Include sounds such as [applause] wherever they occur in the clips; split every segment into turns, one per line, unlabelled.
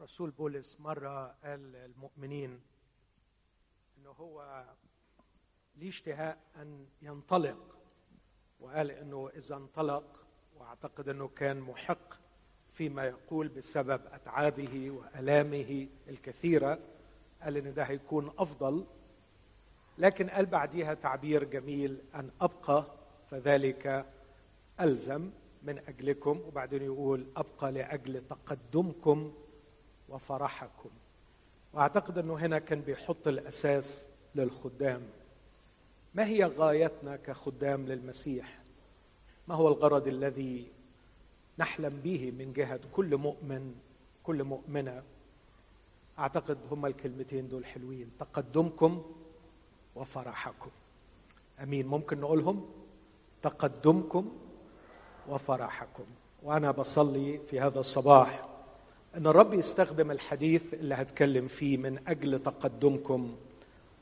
رسول بولس مرة قال للمؤمنين انه هو ليه اشتهاء أن ينطلق وقال إنه إذا انطلق وأعتقد إنه كان محق فيما يقول بسبب أتعابه وألامه الكثيرة قال إن ده هيكون أفضل لكن قال بعديها تعبير جميل أن أبقى فذلك ألزم من أجلكم وبعدين يقول أبقى لأجل تقدمكم وفرحكم. وأعتقد أنه هنا كان بيحط الأساس للخدام. ما هي غايتنا كخدام للمسيح؟ ما هو الغرض الذي نحلم به من جهة كل مؤمن كل مؤمنة؟ أعتقد هما الكلمتين دول حلوين. تقدمكم وفرحكم. أمين. ممكن نقولهم؟ تقدمكم وفرحكم. وأنا بصلي في هذا الصباح. أن الرب يستخدم الحديث اللي هتكلم فيه من أجل تقدمكم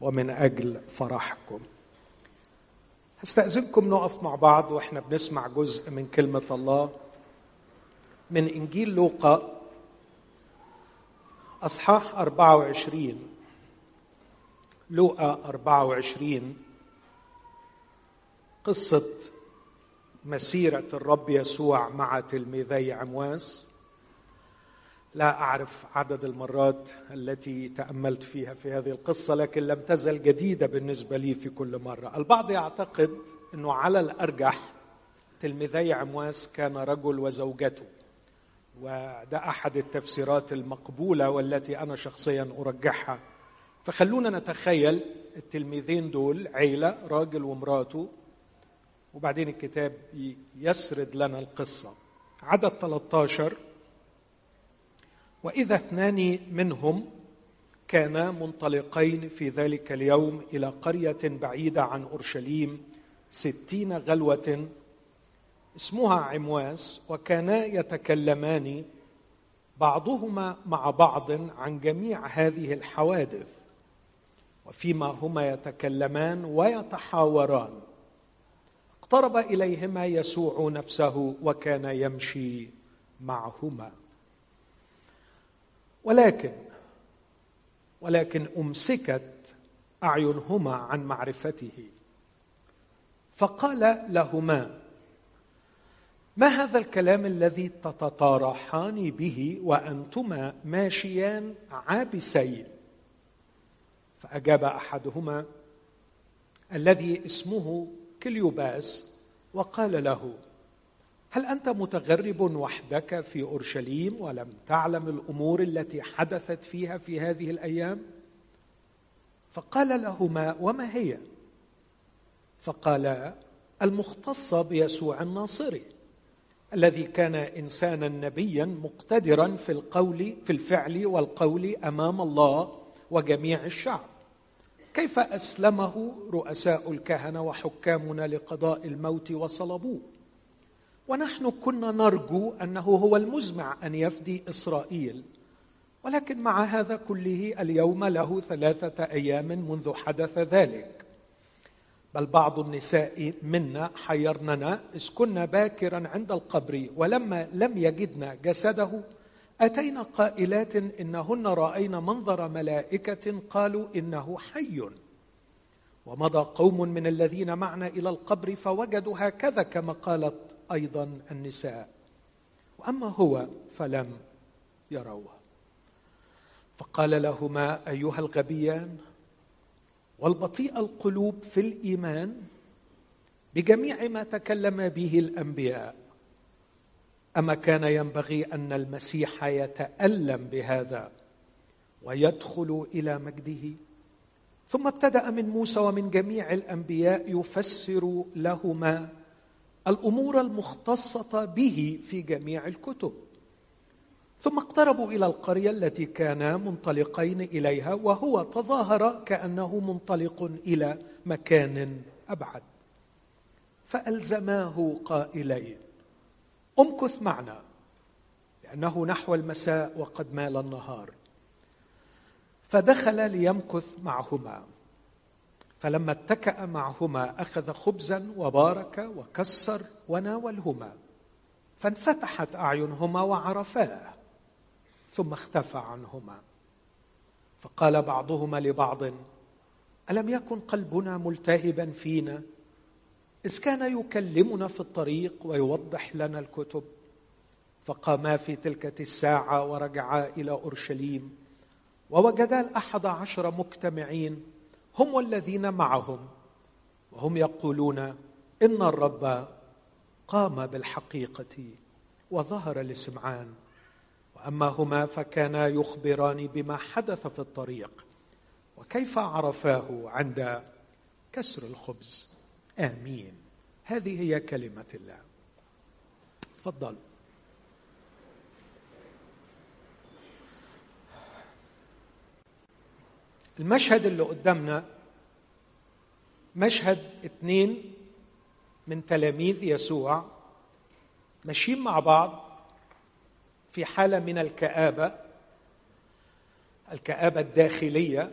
ومن أجل فرحكم. هستأذنكم نقف مع بعض وإحنا بنسمع جزء من كلمة الله من إنجيل لوقا أصحاح 24 لوقا 24 قصة مسيرة الرب يسوع مع تلميذي عمواس. لا أعرف عدد المرات التي تأملت فيها في هذه القصة لكن لم تزل جديدة بالنسبة لي في كل مرة. البعض يعتقد إنه على الأرجح تلميذي عمواس كان رجل وزوجته وده أحد التفسيرات المقبولة والتي أنا شخصيا أرجحها. فخلونا نتخيل التلميذين دول عيلة راجل ومراته وبعدين الكتاب يسرد لنا القصة. عدد 13 وإذا اثنان منهم كانا منطلقين في ذلك اليوم إلى قرية بعيدة عن أورشليم ستين غلوة اسمها عمواس وكانا يتكلمان بعضهما مع بعض عن جميع هذه الحوادث وفيما هما يتكلمان ويتحاوران. اقترب إليهما يسوع نفسه وكان يمشي معهما. ولكن ولكن أمسكت أعينهما عن معرفته. فقال لهما ما هذا الكلام الذي تتطارحان به وأنتما ماشيان عابسين؟ فأجاب أحدهما الذي اسمه كليوباس. وقال له هل أنت متغرب وحدك في أورشليم ولم تعلم الأمور التي حدثت فيها في هذه الأيام؟ فقال لهما وما هي؟ فقال المختصه بيسوع الناصري الذي كان إنسانا نبيا مقتدرا في القول في الفعل والقول أمام الله وجميع الشعب. كيف أسلمه رؤساء الكهنة وحكامنا لقضاء الموت وصلبوه؟ ونحن كنا نرجو أنه هو المزمع أن يفدي إسرائيل. ولكن مع هذا كله اليوم له ثلاثة أيام منذ حدث ذلك. بل بعض النساء منا حيرننا إذ كنا باكرا عند القبر ولما لم يجدنا جسده. أتينا قائلات إنهن راينا منظر ملائكة قالوا إنه حي. ومضى قوم من الذين معنا إلى القبر فوجدوا هكذا كما قالت أيضا النساء. وأما هو فلم يروه. فقال لهما أيها الغبيان والبطيء القلوب في الإيمان بجميع ما تكلم به الأنبياء. أما كان ينبغي أن المسيح يتألم بهذا ويدخل إلى مجده ثم ابتدأ من موسى ومن جميع الأنبياء يفسر لهما الأمور المختصة به في جميع الكتب. ثم اقتربوا إلى القرية التي كانا منطلقين إليها وهو تظاهر كأنه منطلق إلى مكان أبعد. فألزماه قائلين امكث معنا لأنه نحو المساء وقد مال النهار. فدخل ليمكث معهما. فلما اتكأ معهما أخذ خبزا وبارك وكسر وناولهما فانفتحت أعينهما وعرفاه ثم اختفى عنهما. فقال بعضهما لبعض ألم يكن قلبنا ملتهبا فينا؟ إذ كان يكلمنا في الطريق ويوضح لنا الكتب. فقاما في تلك الساعة ورجعا إلى أورشليم ووجدا الأحد عشر مجتمعين هم والذين معهم. وهم يقولون إن الرب قام بالحقيقة وظهر لسمعان وأما هما فكانا يخبران بما حدث في الطريق. وكيف عرفاه عند كسر الخبز. آمين. هذه هي كلمة الله. تفضل. المشهد اللي قدامنا مشهد اثنين من تلاميذ يسوع ماشيين مع بعض في حالة من الكآبة الكآبة الداخلية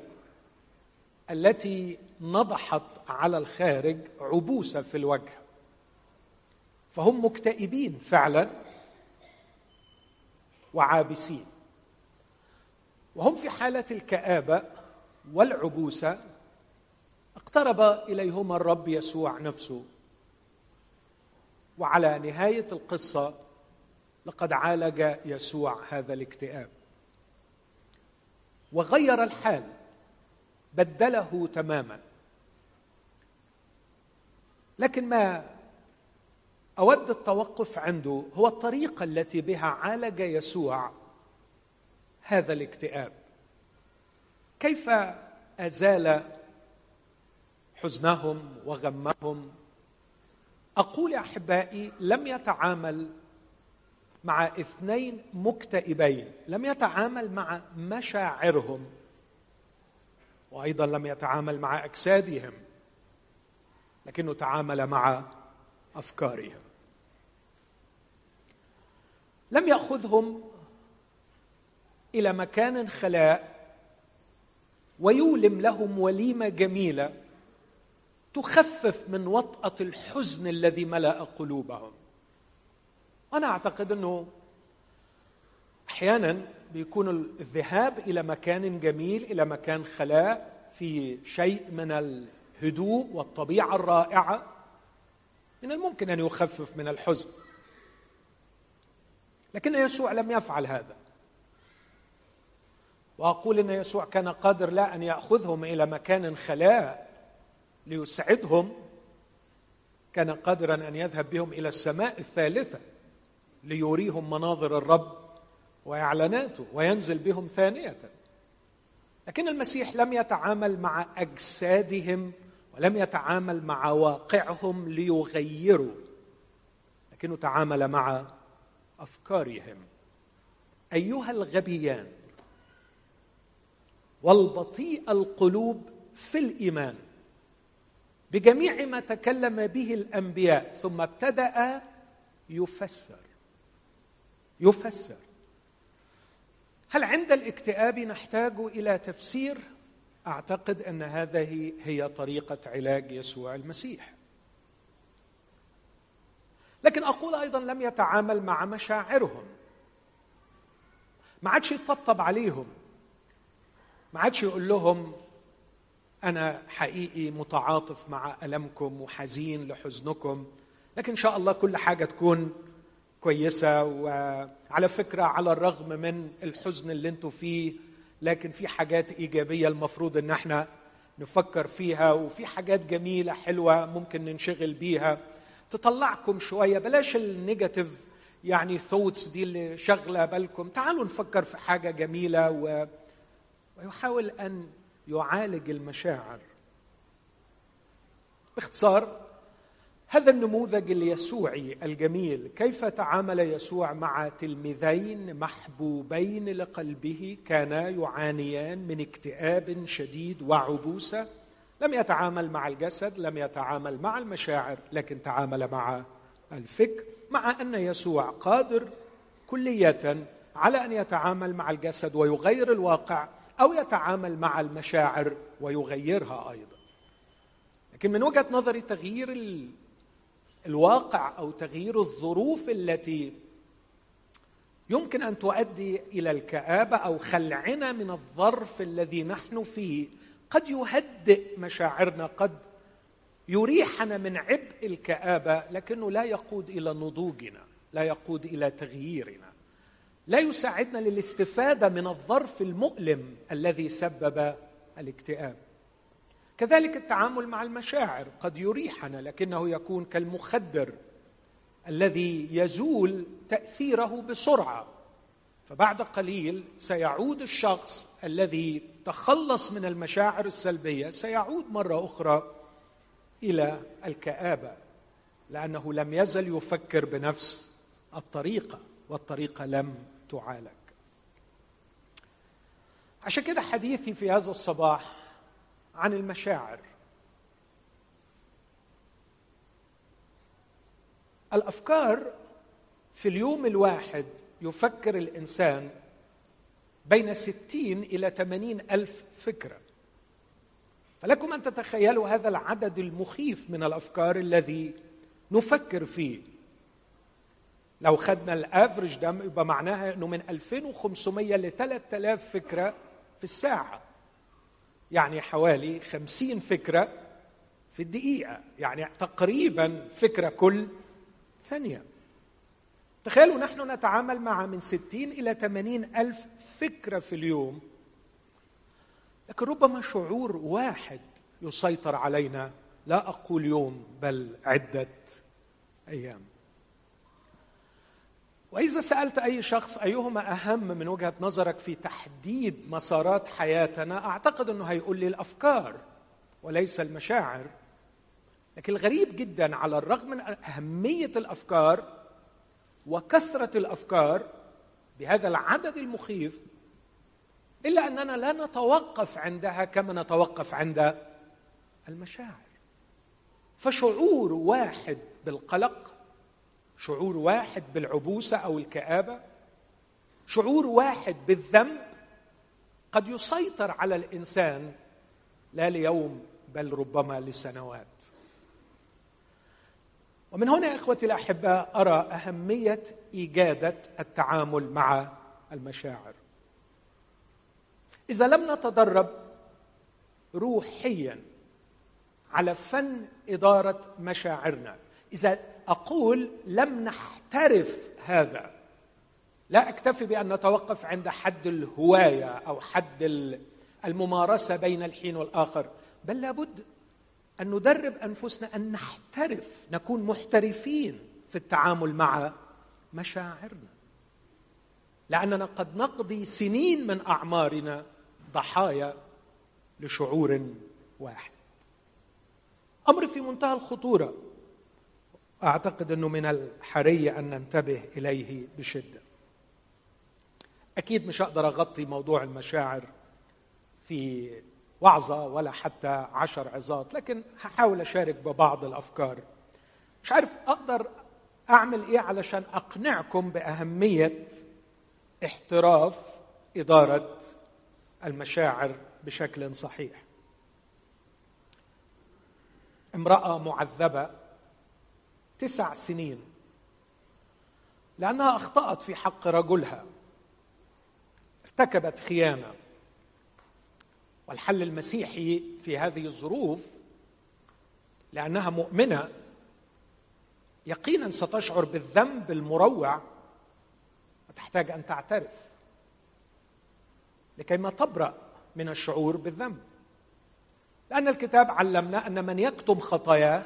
التي نضحت على الخارج عبوسه في الوجه. فهم مكتئبين فعلا وعابسين. وهم في حالة الكآبة والعبوسه اقترب إليهما الرب يسوع نفسه. وعلى نهاية القصة لقد عالج يسوع هذا الاكتئاب. وغير الحال بدله تماما. لكن ما أود التوقف عنده هو الطريقة التي بها عالج يسوع هذا الاكتئاب. كيف أزال حزنهم وغمهم؟ أقول يا أحبائي لم يتعامل مع اثنين مكتئبين لم يتعامل مع مشاعرهم وأيضا لم يتعامل مع أجسادهم لكنه تعامل مع أفكارهم. لم يأخذهم إلى مكان خلاء ويولم لهم وليمة جميلة تخفف من وطأة الحزن الذي ملأ قلوبهم. أنا أعتقد أنه أحيانا بيكون الذهاب إلى مكان جميل إلى مكان خلاء في شيء من الهدوء والطبيعة الرائعة من الممكن أن يخفف من الحزن. لكن يسوع لم يفعل هذا. وأقول إن يسوع كان قادر لا أن يأخذهم إلى مكان خلاء ليسعدهم كان قادرا أن يذهب بهم إلى السماء الثالثة ليريهم مناظر الرب وإعلاناته وينزل بهم ثانية. لكن المسيح لم يتعامل مع أجسادهم ولم يتعامل مع واقعهم ليغيروا لكنه تعامل مع أفكارهم. أيها الغبيان والبطيء القلوب في الإيمان. بجميع ما تكلم به الأنبياء ثم ابتدأ يفسر. يفسر. هل عند الاكتئاب نحتاج إلى تفسير؟ أعتقد أن هذه هي طريقة علاج يسوع المسيح. لكن أقول أيضا لم يتعامل مع مشاعرهم. ما عادش يطبطب عليهم. ما عادش يقول لهم أنا حقيقي متعاطف مع ألمكم وحزين لحزنكم لكن إن شاء الله كل حاجة تكون كويسة وعلى فكرة على الرغم من الحزن اللي أنتم فيه لكن في حاجات إيجابية المفروض إن إحنا نفكر فيها وفي حاجات جميلة حلوة ممكن ننشغل بيها. تطلعكم شوية بلاش ال negative يعني thoughts دي اللي شغله بالكم. تعالوا نفكر في حاجة جميلة و... ويحاول أن يعالج المشاعر. باختصار هذا النموذج اليسوعي الجميل كيف تعامل يسوع مع تلميذين محبوبين لقلبه كانا يعانيان من اكتئاب شديد وعبوسة؟ لم يتعامل مع الجسد لم يتعامل مع المشاعر لكن تعامل مع الفكر مع أن يسوع قادر كلية على أن يتعامل مع الجسد ويغير الواقع أو يتعامل مع المشاعر ويغيرها أيضا. لكن من وجهة نظري تغيير الواقع أو تغيير الظروف التي يمكن أن تؤدي إلى الكآبة أو خلعنا من الظرف الذي نحن فيه قد يهدئ مشاعرنا قد يريحنا من عبء الكآبة لكنه لا يقود إلى نضوجنا لا يقود إلى تغييرنا. لا يساعدنا للاستفادة من الظرف المؤلم الذي سبب الاكتئاب. كذلك التعامل مع المشاعر قد يريحنا لكنه يكون كالمخدر الذي يزول تأثيره بسرعة. فبعد قليل سيعود الشخص الذي تخلص من المشاعر السلبية سيعود مرة أخرى إلى الكآبة لأنه لم يزل يفكر بنفس الطريقة والطريقة لم تعالج عشان كده حديثي في هذا الصباح عن المشاعر. الأفكار في اليوم الواحد يفكر الإنسان بين ستين إلى ثمانين ألف فكرة. فلكم أن تتخيلوا هذا العدد المخيف من الأفكار الذي نفكر فيه. لو خدنا الافرج ده يبقى معناها إنه من 2500 ل 3000 فكرة في الساعة. يعني حوالي 50 فكرة في الدقيقة. يعني تقريبا فكرة كل ثانية. تخيلوا نحن نتعامل مع من 60 إلى 80 ألف فكرة في اليوم. لكن ربما شعور واحد يسيطر علينا. لا أقول يوم بل عدة أيام. وإذا سألت أي شخص أيهما أهم من وجهة نظرك في تحديد مسارات حياتنا أعتقد أنه هيقول لي الأفكار وليس المشاعر. لكن الغريب جدا على الرغم من أهمية الأفكار وكثرة الأفكار بهذا العدد المخيف إلا أننا لا نتوقف عندها كما نتوقف عند المشاعر. فشعور واحد بالقلق شعور واحد بالعبوسة أو الكآبة. شعور واحد بالذنب. قد يسيطر على الإنسان لا ليوم بل ربما لسنوات. ومن هنا إخوتي الأحباء أرى أهمية إيجادة التعامل مع المشاعر. إذا لم نتدرب روحيا على فن إدارة مشاعرنا إذا أقول لم نحترف هذا لا أكتفي بأن نتوقف عند حد الهواية أو حد الممارسة بين الحين والآخر بل لابد أن ندرب أنفسنا أن نحترف نكون محترفين في التعامل مع مشاعرنا. لأننا قد نقضي سنين من أعمارنا ضحايا لشعور واحد. أمر في منتهى الخطورة. أعتقد أنه من الحري أن ننتبه إليه بشدة. أكيد مش هقدر أغطي موضوع المشاعر في وعظة ولا حتى عشر عظات لكن هحاول أشارك ببعض الأفكار. مش عارف أقدر أعمل إيه علشان أقنعكم بأهمية احتراف إدارة المشاعر بشكل صحيح. امرأة معذبة تسع سنين. لأنها أخطأت في حق رجلها. ارتكبت خيانة. والحل المسيحي في هذه الظروف لأنها مؤمنة يقينا ستشعر بالذنب المروع وتحتاج أن تعترف. لكي ما تبرأ من الشعور بالذنب. لأن الكتاب علمنا أن من يكتم خطاياه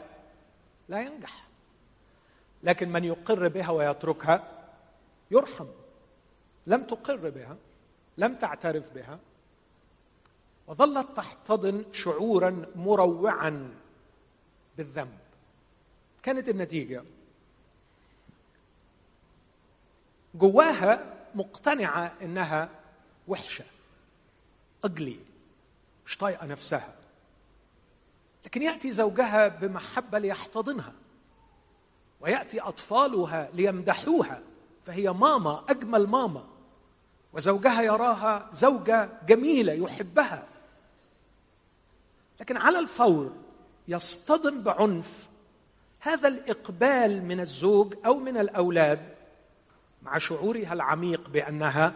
لا ينجح. لكن من يقر بها ويتركها يرحم. لم تقر بها لم تعترف بها. وظلت تحتضن شعورا مروعا بالذنب. كانت النتيجة. جواها مقتنعة إنها وحشة. اجلي مش طايقة نفسها. لكن يأتي زوجها بمحبة ليحتضنها. ويأتي أطفالها ليمدحوها فهي ماما أجمل ماما. وزوجها يراها زوجة جميلة يحبها. لكن على الفور يصطدم بعنف. هذا الإقبال من الزوج أو من الأولاد مع شعورها العميق بأنها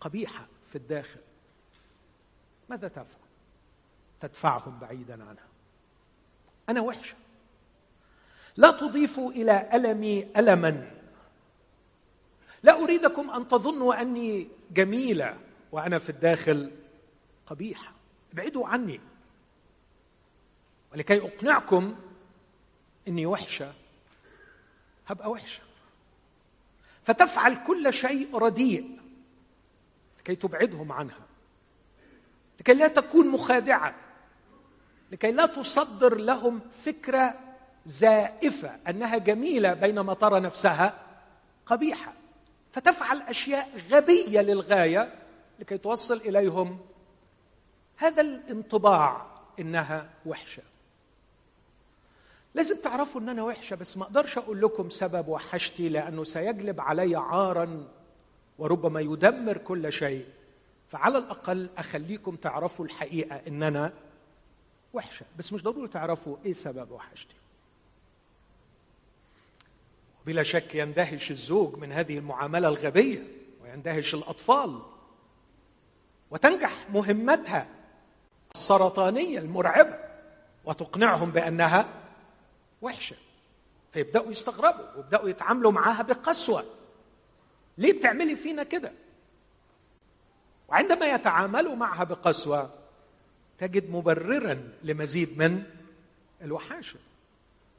قبيحة في الداخل. ماذا تفعل؟ تدفعهم بعيدا عنها. أنا وحشة. لا تضيفوا إلى ألمي ألما. لا أريدكم أن تظنوا أني جميلة وأنا في الداخل قبيحة. ابعدوا عني. ولكي أقنعكم إني وحشة هبقى وحشة. فتفعل كل شيء رديء لكي تبعدهم عنها لكي لا تكون مخادعة لكي لا تصدر لهم فكرة زائفة أنها جميلة بينما ترى نفسها قبيحة. فتفعل أشياء غبية للغاية لكي توصل إليهم. هذا الانطباع إنها وحشة. لازم تعرفوا إن أنا وحشة بس ما أقدرش أقول لكم سبب وحشتي لأنه سيجلب علي عارا وربما يدمر كل شيء. فعلى الأقل أخليكم تعرفوا الحقيقة ان أنا وحشة. بس مش ضروري تعرفوا إيه سبب وحشتي. بلا شك يندهش الزوج من هذه المعاملة الغبية ويندهش الأطفال. وتنجح مهمتها السرطانية المرعبة وتقنعهم بأنها وحشة فيبدأوا يستغربوا ويبدأوا يتعاملوا معاها بقسوة. ليه بتعملي فينا كده؟ وعندما يتعاملوا معها بقسوة تجد مبررا لمزيد من الوحاشة.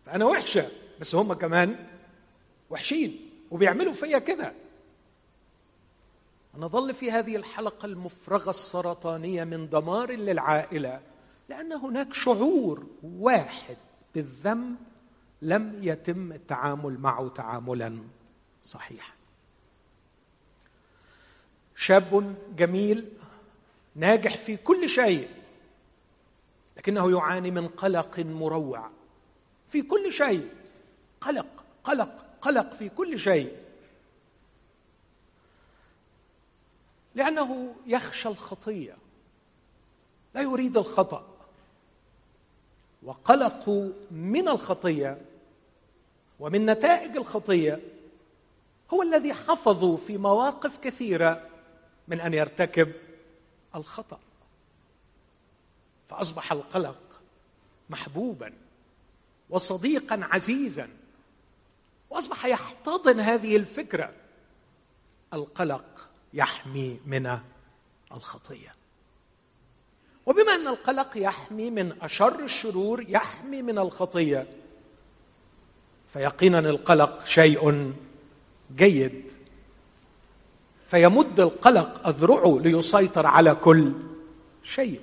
فأنا وحشة بس هم كمان وحشين وبيعملوا فيا كده. نظل في هذه الحلقة المفرغة السرطانية من دمار للعائلة لأن هناك شعور واحد بالذنب لم يتم التعامل معه تعاملا صحيحا. شاب جميل ناجح في كل شيء لكنه يعاني من قلق مروع. في كل شيء قلق قلق. قلق في كل شيء. لأنه يخشى الخطية. لا يريد الخطأ. وقلقه من الخطية ومن نتائج الخطية هو الذي حفظه في مواقف كثيرة من أن يرتكب الخطأ. فأصبح القلق محبوبا وصديقا عزيزا. وأصبح يحتضن هذه الفكرة. القلق يحمي من الخطية. وبما أن القلق يحمي من أشر الشرور يحمي من الخطية فيقينا القلق شيء جيد. فيمد القلق اذرعه ليسيطر على كل شيء.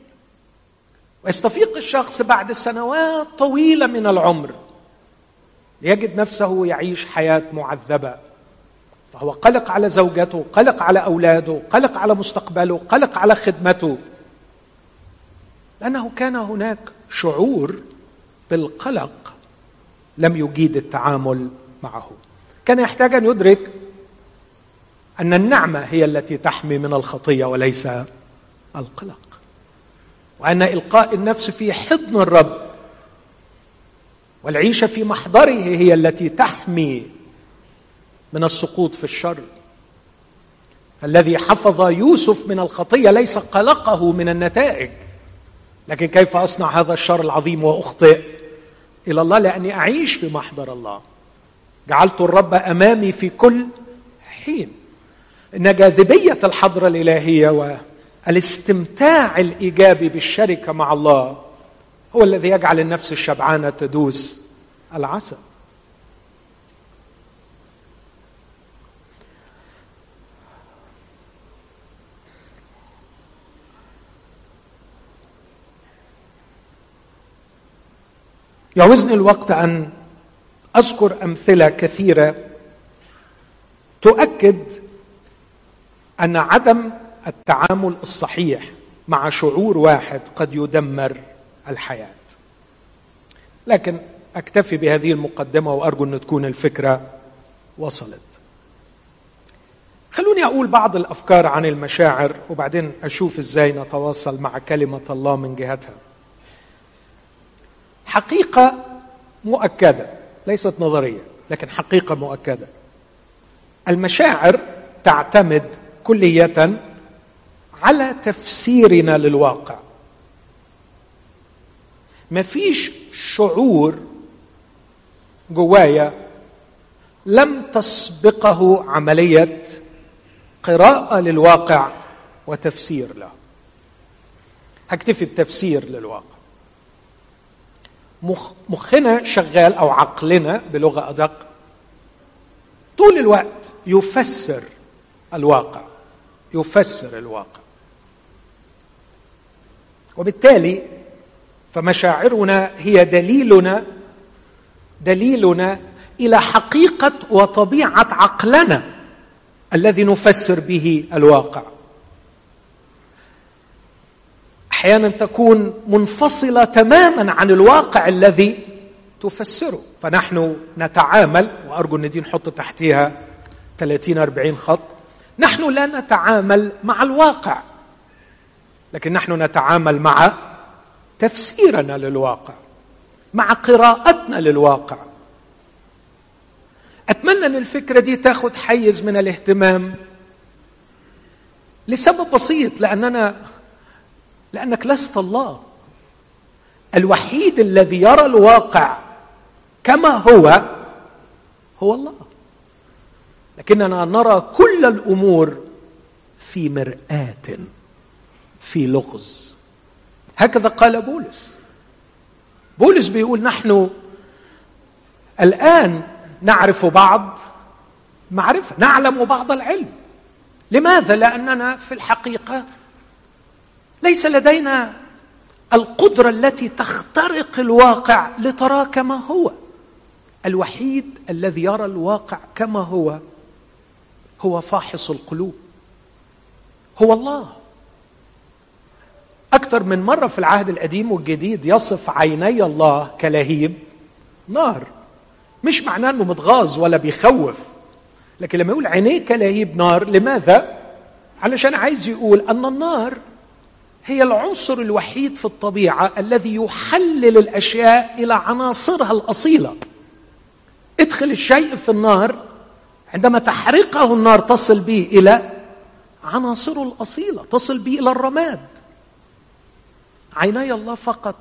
ويستفيق الشخص بعد سنوات طويلة من العمر. ليجد نفسه يعيش حياة معذبة. فهو قلق على زوجته قلق على أولاده قلق على مستقبله قلق على خدمته. لأنه كان هناك شعور بالقلق لم يجيد التعامل معه. كان يحتاج أن يدرك أن النعمة هي التي تحمي من الخطية وليس القلق. وأن إلقاء النفس في حضن الرب والعيشة في محضره هي التي تحمي من السقوط في الشر. فالذي حفظ يوسف من الخطية ليس قلقه من النتائج. لكن كيف أصنع هذا الشر العظيم وأخطئ إلى الله؟ لأني أعيش في محضر الله. جعلت الرب أمامي في كل حين. ان جاذبيه الحضرة الإلهية والإستمتاع الإيجابي بالشركة مع الله. هو الذي يجعل النفس الشبعانة تدوس. العسل يعوزني الوقت أن أذكر أمثلة كثيرة تؤكد أن عدم التعامل الصحيح مع شعور واحد قد يدمر الحياة. لكن أكتفي بهذه المقدمة وأرجو أن تكون الفكرة وصلت. خلوني أقول بعض الأفكار عن المشاعر وبعدين أشوف إزاي نتواصل مع كلمة الله من جهتها. حقيقة مؤكدة ليست نظرية لكن حقيقة مؤكدة. المشاعر تعتمد كلية على تفسيرنا للواقع. ما فيش شعور جوايا لم تسبقه عملية قراءة للواقع وتفسير له. هكتفي بتفسير للواقع. مخ مخنا شغال أو عقلنا بلغة أدق طول الوقت يفسر الواقع يفسر الواقع. وبالتالي فمشاعرنا هي دليلنا دليلنا إلى حقيقة وطبيعة عقلنا الذي نفسر به الواقع. أحيانا تكون منفصلة تماما عن الواقع الذي تفسره. فنحن نتعامل وأرجو أن دي نحط تحتها 30 40 خط نحن لا نتعامل مع الواقع لكن نحن نتعامل مع تفسيرنا للواقع مع قراءتنا للواقع. أتمنى إن الفكرة دي تاخذ حيز من الاهتمام لسبب بسيط لأننا لأنك لست الله. الوحيد الذي يرى الواقع كما هو هو الله. لكننا نرى كل الأمور في مرآة في لغز. هكذا قال بولس. بولس بيقول نحن الآن نعرف بعض معرفة نعلم بعض العلم. لماذا؟ لأننا في الحقيقة ليس لدينا القدرة التي تخترق الواقع لترى كما هو. الوحيد الذي يرى الواقع كما هو هو فاحص القلوب. هو الله. أكثر من مرة في العهد القديم والجديد يصف عيني الله كلهيب نار. مش معناه إنه متغاظ ولا بيخوف. لكن لما يقول عينيه كلهيب نار لماذا؟ علشان عايز يقول أن النار هي العنصر الوحيد في الطبيعة الذي يحلل الأشياء إلى عناصرها الأصيلة. ادخل الشيء في النار عندما تحرقه النار تصل به إلى عناصره الأصيلة تصل به إلى الرماد. عيني الله فقط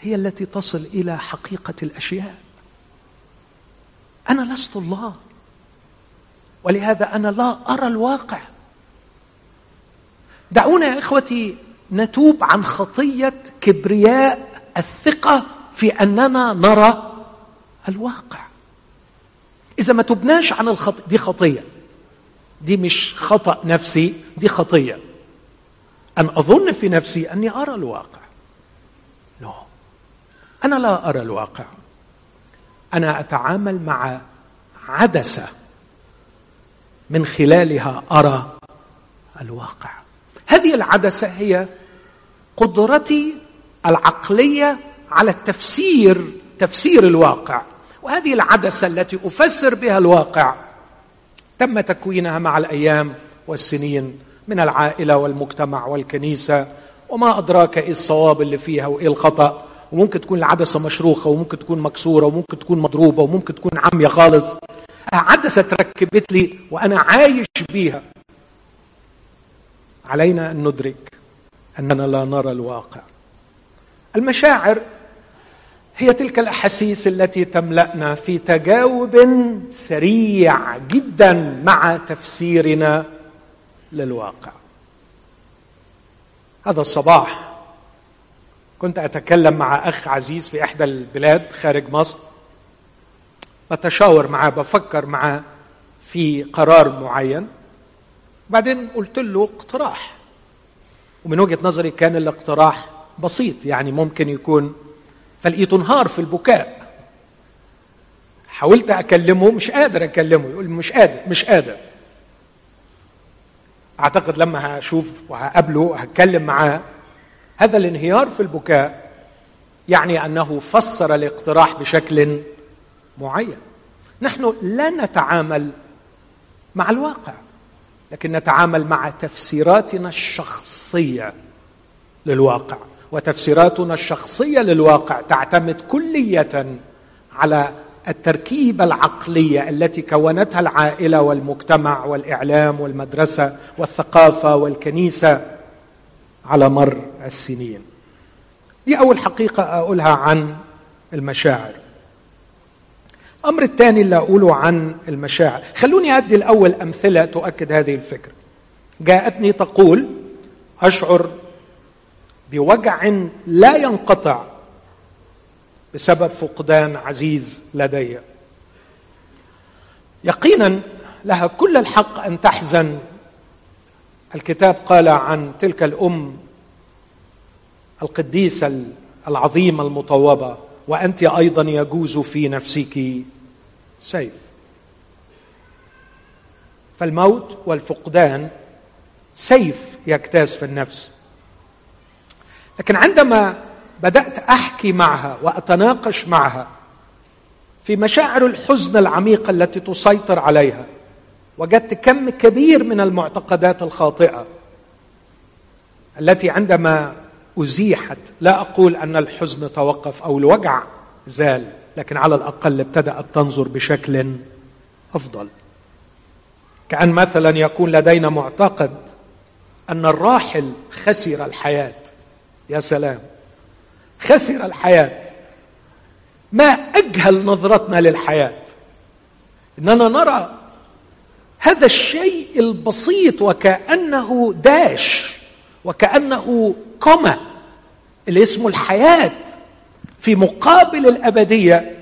هي التي تصل إلى حقيقة الأشياء. أنا لست الله ولهذا أنا لا أرى الواقع. دعونا يا إخوتي نتوب عن خطية كبرياء الثقة في أننا نرى الواقع. إذا ما تبناش عن الخطيه دي خطية. دي مش خطأ نفسي دي خطية. أن أظن في نفسي أني أرى الواقع. لا. أنا لا أرى الواقع. أنا أتعامل مع عدسة من خلالها أرى الواقع. هذه العدسة هي قدرتي العقلية على التفسير تفسير الواقع. وهذه العدسة التي أفسر بها الواقع تم تكوينها مع الأيام والسنين من العائلة والمجتمع والكنيسة وما أدراك إيه الصواب اللي فيها وإيه الخطأ. وممكن تكون العدسة مشروخة وممكن تكون مكسورة وممكن تكون مضروبة وممكن تكون عامية خالص. عدسه تركبت لي وأنا عايش بيها. علينا أن ندرك أننا لا نرى الواقع. المشاعر هي تلك الأحاسيس التي تملأنا في تجاوب سريع جدا مع تفسيرنا. للواقع هذا الصباح كنت أتكلم مع أخ عزيز في إحدى البلاد خارج مصر. بتشاور معاه بفكر معاه في قرار معين. بعدين قلت له اقتراح. ومن وجهة نظري كان الاقتراح بسيط يعني ممكن يكون فلقيته انهار في البكاء. حاولت أكلمه مش قادر أكلمه يقول مش قادر مش قادر. أعتقد لما هشوف وهقابله هتكلم معاه هذا الانهيار في البكاء يعني أنه فسر الاقتراح بشكل معين. نحن لا نتعامل مع الواقع لكن نتعامل مع تفسيراتنا الشخصية للواقع وتفسيراتنا الشخصية للواقع تعتمد كلية على التركيبة العقلية التي كونتها العائلة والمجتمع والإعلام والمدرسة والثقافة والكنيسة على مر السنين. دي أول حقيقة أقولها عن المشاعر. الامر الثاني اللي أقوله عن المشاعر. خلوني أدي الأول أمثلة تؤكد هذه الفكرة. جاءتني تقول أشعر بوجع لا ينقطع بسبب فقدان عزيز لدي. يقينا لها كل الحق أن تحزن. الكتاب قال عن تلك الأم القديسة العظيمة المطوبة وأنت أيضا يجوز في نفسك. سيف. فالموت والفقدان سيف يجتاز في النفس. لكن عندما بدأت أحكي معها وأتناقش معها في مشاعر الحزن العميقة التي تسيطر عليها وجدت كم كبير من المعتقدات الخاطئة التي عندما أزيحت لا أقول أن الحزن توقف أو الوجع زال لكن على الأقل ابتدأت تنظر بشكل أفضل. كأن مثلا يكون لدينا معتقد أن الراحل خسر الحياة يا سلام. خسر الحياة. ما أجهل نظرتنا للحياة. إننا نرى هذا الشيء البسيط وكأنه داش وكأنه كما اللي اسمه الحياة في مقابل الأبدية.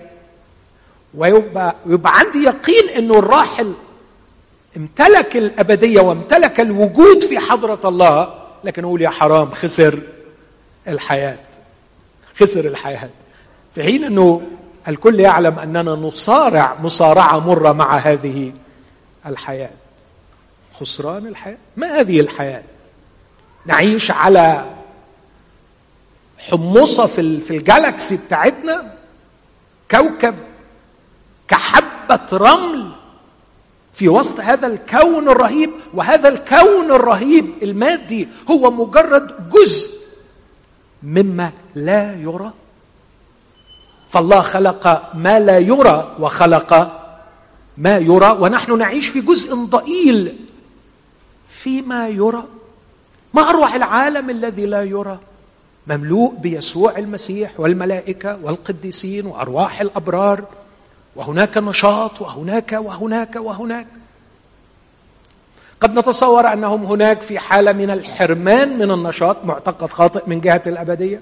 ويبقى يبقى عندي يقين إنه الراحل امتلك الأبدية وامتلك الوجود في حضرة الله لكن أقول يا حرام خسر الحياة. خسر الحياة. في حين أنه الكل يعلم أننا نصارع مصارعة مرة مع هذه الحياة. خسران الحياة. ما هذه الحياة؟ نعيش على حمصة في في الجالكسي بتاعتنا؟ كوكب كحبة رمل في وسط هذا الكون الرهيب. وهذا الكون الرهيب المادي هو مجرد جزء مما لا يرى. فالله خلق ما لا يرى وخلق ما يرى ونحن نعيش في جزء ضئيل فيما يرى. ما اروع العالم الذي لا يرى؟ مملوء بيسوع المسيح والملائكة والقديسين وأرواح الأبرار وهناك نشاط وهناك وهناك وهناك. قد نتصور أنهم هناك في حالة من الحرمان من النشاط معتقد خاطئ من جهة الأبدية.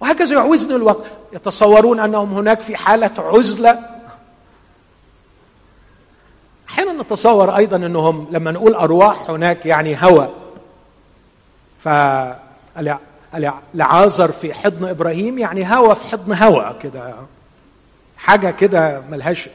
وهكذا يعوزني الوقت. يتصورون أنهم هناك في حالة عزلة. أحيانا نتصور أيضا أنهم لما نقول أرواح هناك يعني هوى. فلعازر في حضن إبراهيم يعني هوى في حضن هوى كده. حاجة كده ملهاش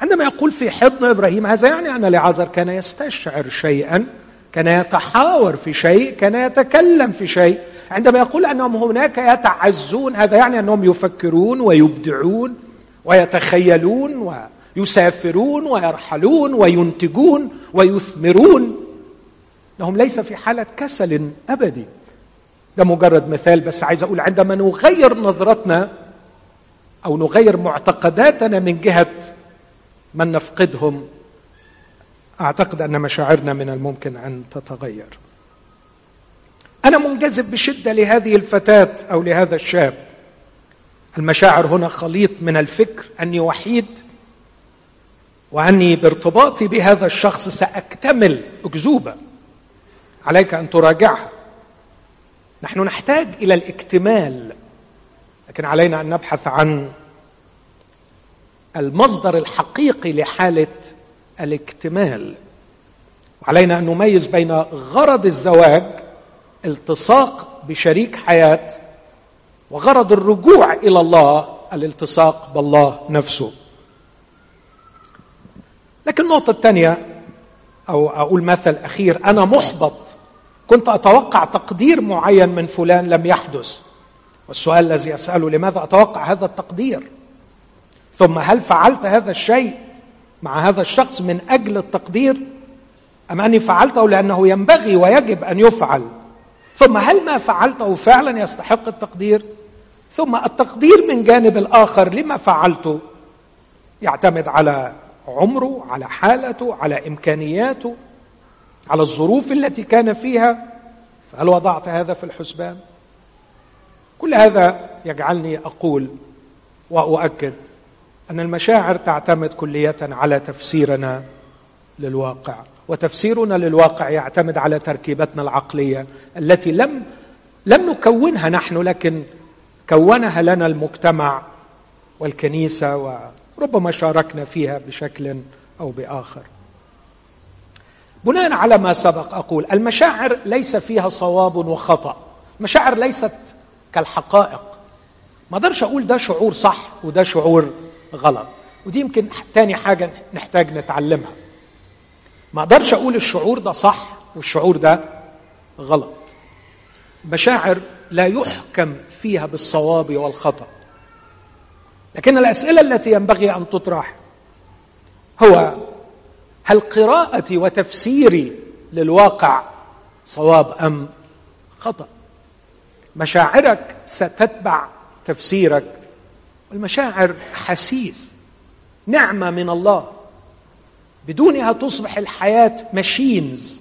عندما يقول في حضن إبراهيم هذا يعني أن لعازر كان يستشعر شيئا كان يتحاور في شيء كان يتكلم في شيء. عندما يقول أنهم هناك يتعزون هذا يعني أنهم يفكرون ويبدعون ويتخيلون ويسافرون ويرحلون وينتجون ويثمرون. انهم ليس في حالة كسل أبدي. ده مجرد مثال بس عايز أقول عندما نغير نظرتنا أو نغير معتقداتنا من جهة من نفقدهم أعتقد أن مشاعرنا من الممكن أن تتغير. أنا منجذب بشدة لهذه الفتاة أو لهذا الشاب. المشاعر هنا خليط من الفكر أني وحيد وأني بارتباطي بهذا الشخص سأكتمل اكذوبه عليك أن تراجعها. نحن نحتاج إلى الاكتمال لكن علينا أن نبحث عن المصدر الحقيقي لحالة الاكتمال. وعلينا أن نميز بين غرض الزواج التصاق بشريك حياة وغرض الرجوع إلى الله الالتصاق بالله نفسه. لكن النقطة الثانية أو أقول مثل أخير أنا محبط. كنت أتوقع تقدير معين من فلان لم يحدث. والسؤال الذي أسأله لماذا أتوقع هذا التقدير؟ ثم هل فعلت هذا الشيء مع هذا الشخص من أجل التقدير؟ أم أني فعلته لأنه ينبغي ويجب أن يفعل؟ ثم هل ما فعلته فعلا يستحق التقدير؟ ثم التقدير من جانب الآخر لما فعلته يعتمد على عمره على حالته على إمكانياته على الظروف التي كان فيها. فهل وضعت هذا في الحسبان؟ كل هذا يجعلني أقول وأؤكد أن المشاعر تعتمد كلية على تفسيرنا للواقع وتفسيرنا للواقع يعتمد على تركيبتنا العقلية التي لم لم نكونها نحن لكن كونها لنا المجتمع والكنيسة وربما شاركنا فيها بشكل أو بآخر. بناء على ما سبق أقول المشاعر ليس فيها صواب وخطأ. المشاعر ليست كالحقائق. ما أقدرش أقول ده شعور صح وده شعور غلط. ودي يمكن تاني حاجة نحتاج نتعلمها. ما أقدرش أقول الشعور ده صح والشعور ده غلط. مشاعر لا يحكم فيها بالصواب والخطأ. لكن الأسئلة التي ينبغي أن تطرح هو هل قراءتي وتفسيري للواقع صواب أم خطأ؟ مشاعرك ستتبع تفسيرك والمشاعر حسيس نعمة من الله. بدونها تصبح الحياة ماشينز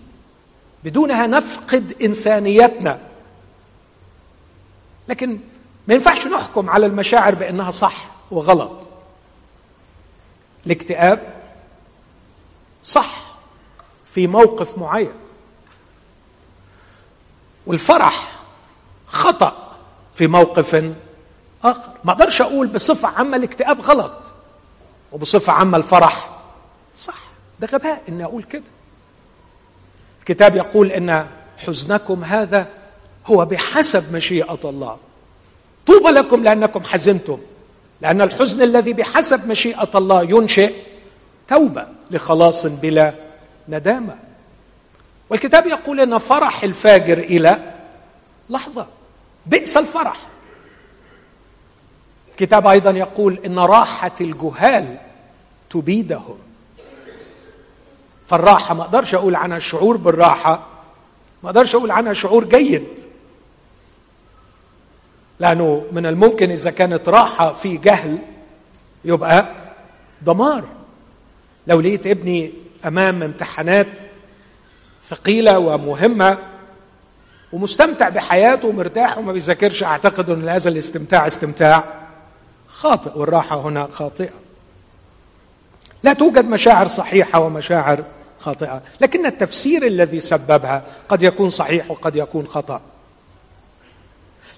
بدونها نفقد إنسانيتنا. لكن ما ينفعش نحكم على المشاعر بأنها صح وغلط. الاكتئاب صح في موقف معين. والفرح خطأ في موقف آخر. ما أقدرش أقول بصفة عامة الاكتئاب غلط وبصفة عامة الفرح. صح. ده غباء إني أقول كده. الكتاب يقول إن حزنكم هذا هو بحسب مشيئة الله. طوبى لكم لأنكم حزنتم. لأن الحزن الذي بحسب مشيئة الله ينشئ توبة لخلاص بلا ندامة. والكتاب يقول إن فرح الفاجر إلى لحظة. بئس الفرح. الكتاب أيضا يقول إن راحة الجهال تبيدهم. فالراحة ما أقدرش أقول عنها الشعور بالراحة ما أقدرش أقول عنها شعور جيد. لأنه من الممكن إذا كانت راحة في جهل يبقى دمار. لو لقيت ابني أمام امتحانات ثقيلة ومهمة ومستمتع بحياته ومرتاح وما بيذاكرش أعتقد إن هذا الاستمتاع استمتاع. خاطئ والراحة هنا خاطئة. لا توجد مشاعر صحيحة ومشاعر خاطئة لكن التفسير الذي سببها قد يكون صحيح وقد يكون خطأ.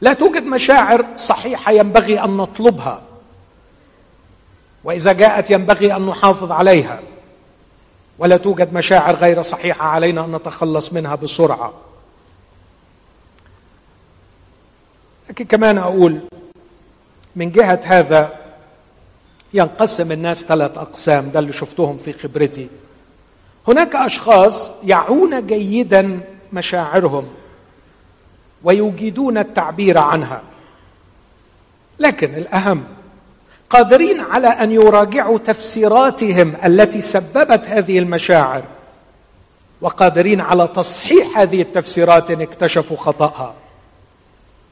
لا توجد مشاعر صحيحة ينبغي أن نطلبها وإذا جاءت ينبغي أن نحافظ عليها. ولا توجد مشاعر غير صحيحة علينا أن نتخلص منها بسرعة. لكن كمان أقول من جهة هذا ينقسم الناس ثلاث أقسام ده اللي شفتهم في خبرتي. هناك أشخاص يعون جيدا مشاعرهم ويجيدون التعبير عنها. لكن الأهم قادرين على أن يراجعوا تفسيراتهم التي سببت هذه المشاعر وقادرين على تصحيح هذه التفسيرات إن اكتشفوا خطأها.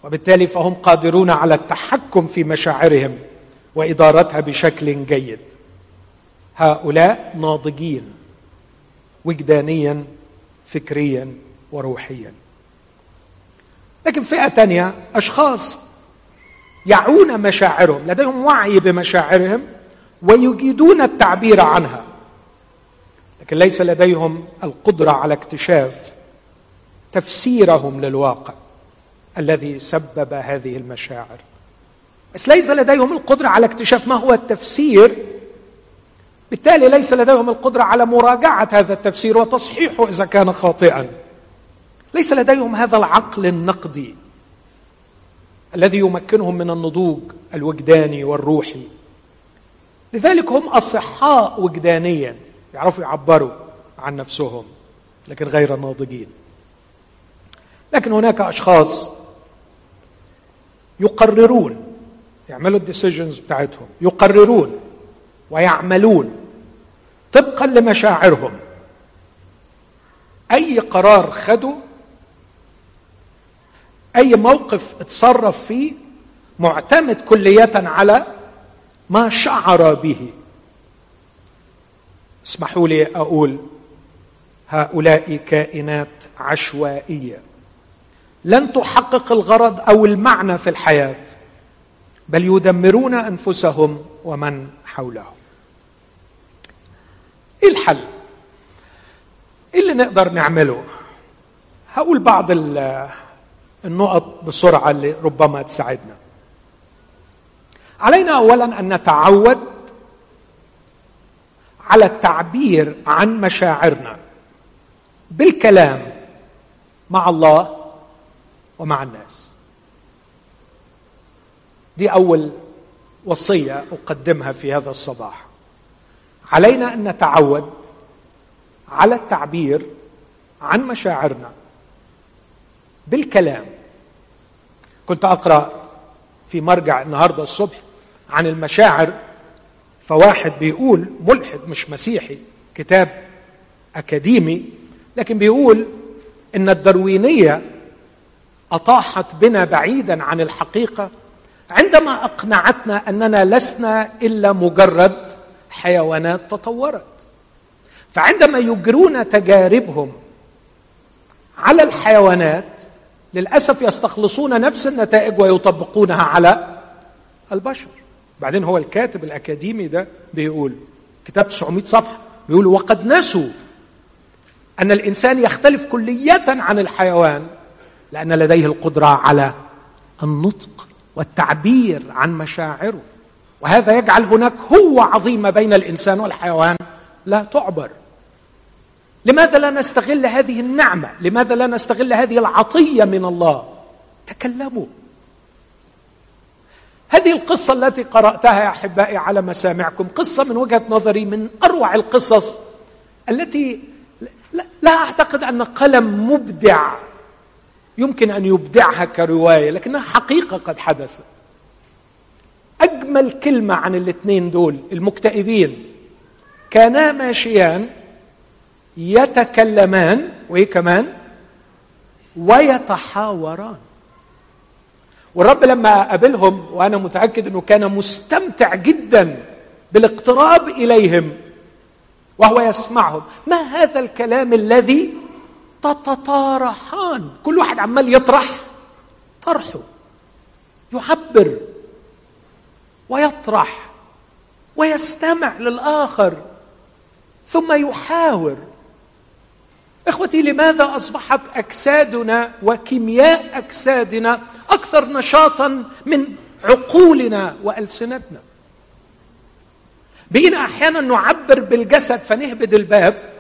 وبالتالي فهم قادرون على التحكم في مشاعرهم وإدارتها بشكل جيد. هؤلاء ناضجين وجدانيا فكريا وروحيا. لكن فئة ثانية أشخاص يعون مشاعرهم لديهم وعي بمشاعرهم ويجيدون التعبير عنها. لكن ليس لديهم القدرة على اكتشاف تفسيرهم للواقع. الذي سبب هذه المشاعر. بس ليس لديهم القدرة على اكتشاف ما هو التفسير. بالتالي ليس لديهم القدرة على مراجعة هذا التفسير وتصحيحه إذا كان خاطئا. ليس لديهم هذا العقل النقدي الذي يمكنهم من النضوج الوجداني والروحي. لذلك هم أصحاء وجدانيا يعرفوا يعبروا عن نفسهم لكن غير ناضجين. لكن هناك أشخاص يقررون يعملوا الديسيجنز بتاعتهم يقررون ويعملون. طبقا لمشاعرهم. أي قرار خدوا أي موقف اتصرف فيه معتمد كليه على ما شعر به. اسمحوا لي أقول هؤلاء كائنات عشوائية. لن تحقق الغرض أو المعنى في الحياة بل يدمرون أنفسهم ومن حولهم. إيه الحل؟ إيه اللي نقدر نعمله؟ هقول بعض النقط بسرعة اللي ربما تساعدنا. علينا اولا أن نتعود على التعبير عن مشاعرنا بالكلام مع الله ومع الناس. دي أول وصية أقدمها في هذا الصباح. علينا أن نتعود على التعبير عن مشاعرنا بالكلام. كنت أقرأ في مرجع النهارده الصبح عن المشاعر فواحد بيقول ملحد مش مسيحي كتاب أكاديمي لكن بيقول إن الدروينية أطاحت بنا بعيدا عن الحقيقة عندما أقنعتنا أننا لسنا إلا مجرد حيوانات تطورت. فعندما يجرون تجاربهم على الحيوانات للأسف يستخلصون نفس النتائج ويطبقونها على البشر. بعدين هو الكاتب الأكاديمي ده بيقول كتاب 900 صفحة بيقول وقد نسوا أن الإنسان يختلف كليه عن الحيوان لأن لديه القدرة على النطق والتعبير عن مشاعره. وهذا يجعل هناك هو عظيمة بين الإنسان والحيوان لا تعبر. لماذا لا نستغل هذه النعمة؟ لماذا لا نستغل هذه العطية من الله؟ تكلموا. هذه القصة التي قرأتها يا أحبائي على مسامعكم قصة من وجهة نظري من أروع القصص التي لا أعتقد أن قلم مبدع يمكن أن يبدعها كرواية لكنها حقيقة قد حدثت. أجمل كلمة عن الاثنين دول المكتئبين. كانا ماشيان يتكلمان وإيه كمان؟ ويتحاوران. والرب لما قابلهم وأنا متأكد إنه كان مستمتع جدا بالاقتراب إليهم وهو يسمعهم. ما هذا الكلام الذي تتطارحان. كل واحد عمال يطرح طرحه. يعبر ويطرح ويستمع للآخر. ثم يحاور. إخوتي لماذا أصبحت أجسادنا وكيمياء أجسادنا أكثر نشاطا من عقولنا وألسنتنا؟ بقينا أحيانا نعبر بالجسد فنهبد الباب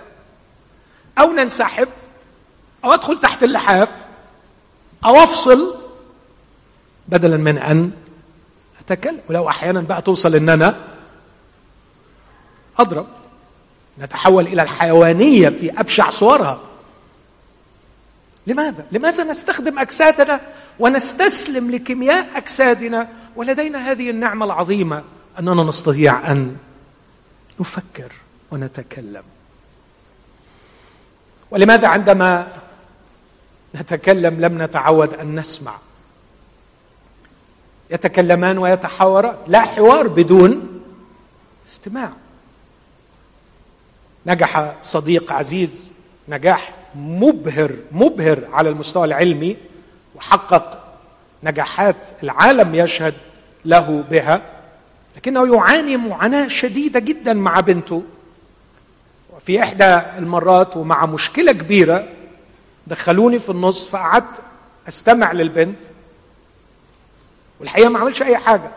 أو ننسحب. أو أدخل تحت اللحاف أو أفصل بدلا من أن أتكلم. ولو أحيانا بقى توصل إن أنا أضرب. نتحول إلى الحيوانية في أبشع صورها. لماذا؟ لماذا نستخدم أجسادنا ونستسلم لكيمياء أجسادنا ولدينا هذه النعمة العظيمة أننا نستطيع أن نفكر ونتكلم؟ ولماذا عندما نتكلم لم نتعود أن نسمع. يتكلمان ويتحاوران لا حوار بدون استماع. نجح صديق عزيز نجاح مبهر مبهر على المستوى العلمي وحقق نجاحات العالم يشهد له بها لكنه يعاني معاناة شديدة جدا مع بنته. في إحدى المرات ومع مشكلة كبيرة دخلوني في النص فقعدت أستمع للبنت والحقيقة ما عملش أي حاجة.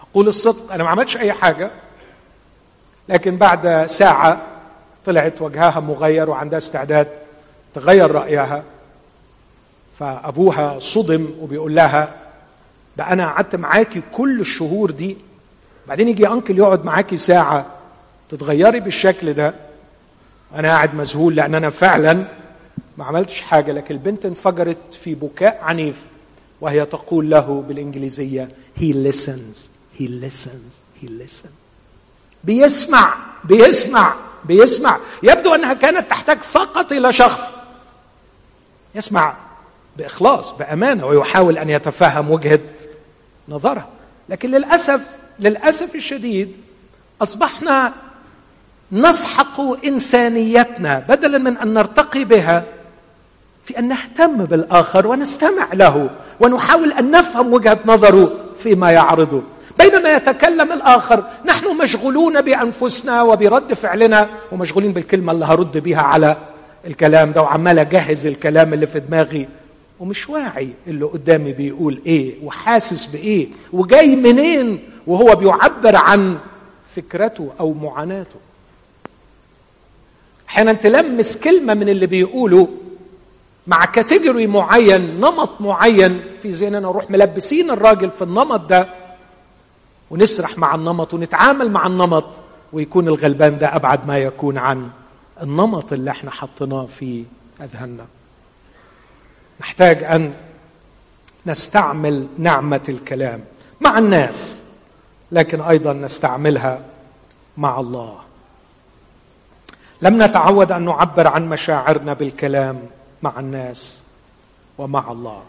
أقول الصدق أنا ما عملتش أي حاجة. لكن بعد ساعة طلعت وجهها مغير وعندها استعداد تغير رأيها. فأبوها صدم وبيقول لها ده أنا قعدت معاكي كل الشهور دي بعدين يجي أنكل يقعد معاكي ساعة تتغيري بالشكل ده. أنا قاعد مذهول لأن أنا فعلا ما عملتش حاجة لكن البنت انفجرت في بكاء عنيف وهي تقول له بالإنجليزية he listens he listens he listens. بيسمع بيسمع بيسمع. يبدو أنها كانت تحتاج فقط إلى شخص يسمع بإخلاص بأمانة ويحاول أن يتفهم وجهة نظرها. لكن للأسف للأسف الشديد أصبحنا نسحق إنسانيتنا بدلا من أن نرتقي بها في أن نهتم بالآخر ونستمع له ونحاول أن نفهم وجهة نظره فيما يعرضه بينما يتكلم الآخر نحن مشغولون بأنفسنا وبرد فعلنا ومشغولين بالكلمة اللي هرد بها على الكلام ده وعمال أجهز الكلام اللي في دماغي. ومش واعي اللي قدامي بيقول إيه وحاسس بإيه وجاي منين وهو بيعبر عن فكرته أو معاناته. أحيانا تلمس كلمة من اللي بيقوله مع كاتيجوري معين نمط معين. في ذهننا نروح ملبسين الراجل في النمط ده ونسرح مع النمط ونتعامل مع النمط ويكون الغلبان ده أبعد ما يكون عن النمط اللي إحنا حطيناه في أذهاننا. نحتاج أن نستعمل نعمة الكلام مع الناس لكن أيضا نستعملها مع الله. لم نتعود أن نعبر عن مشاعرنا بالكلام. مع الناس ومع الله.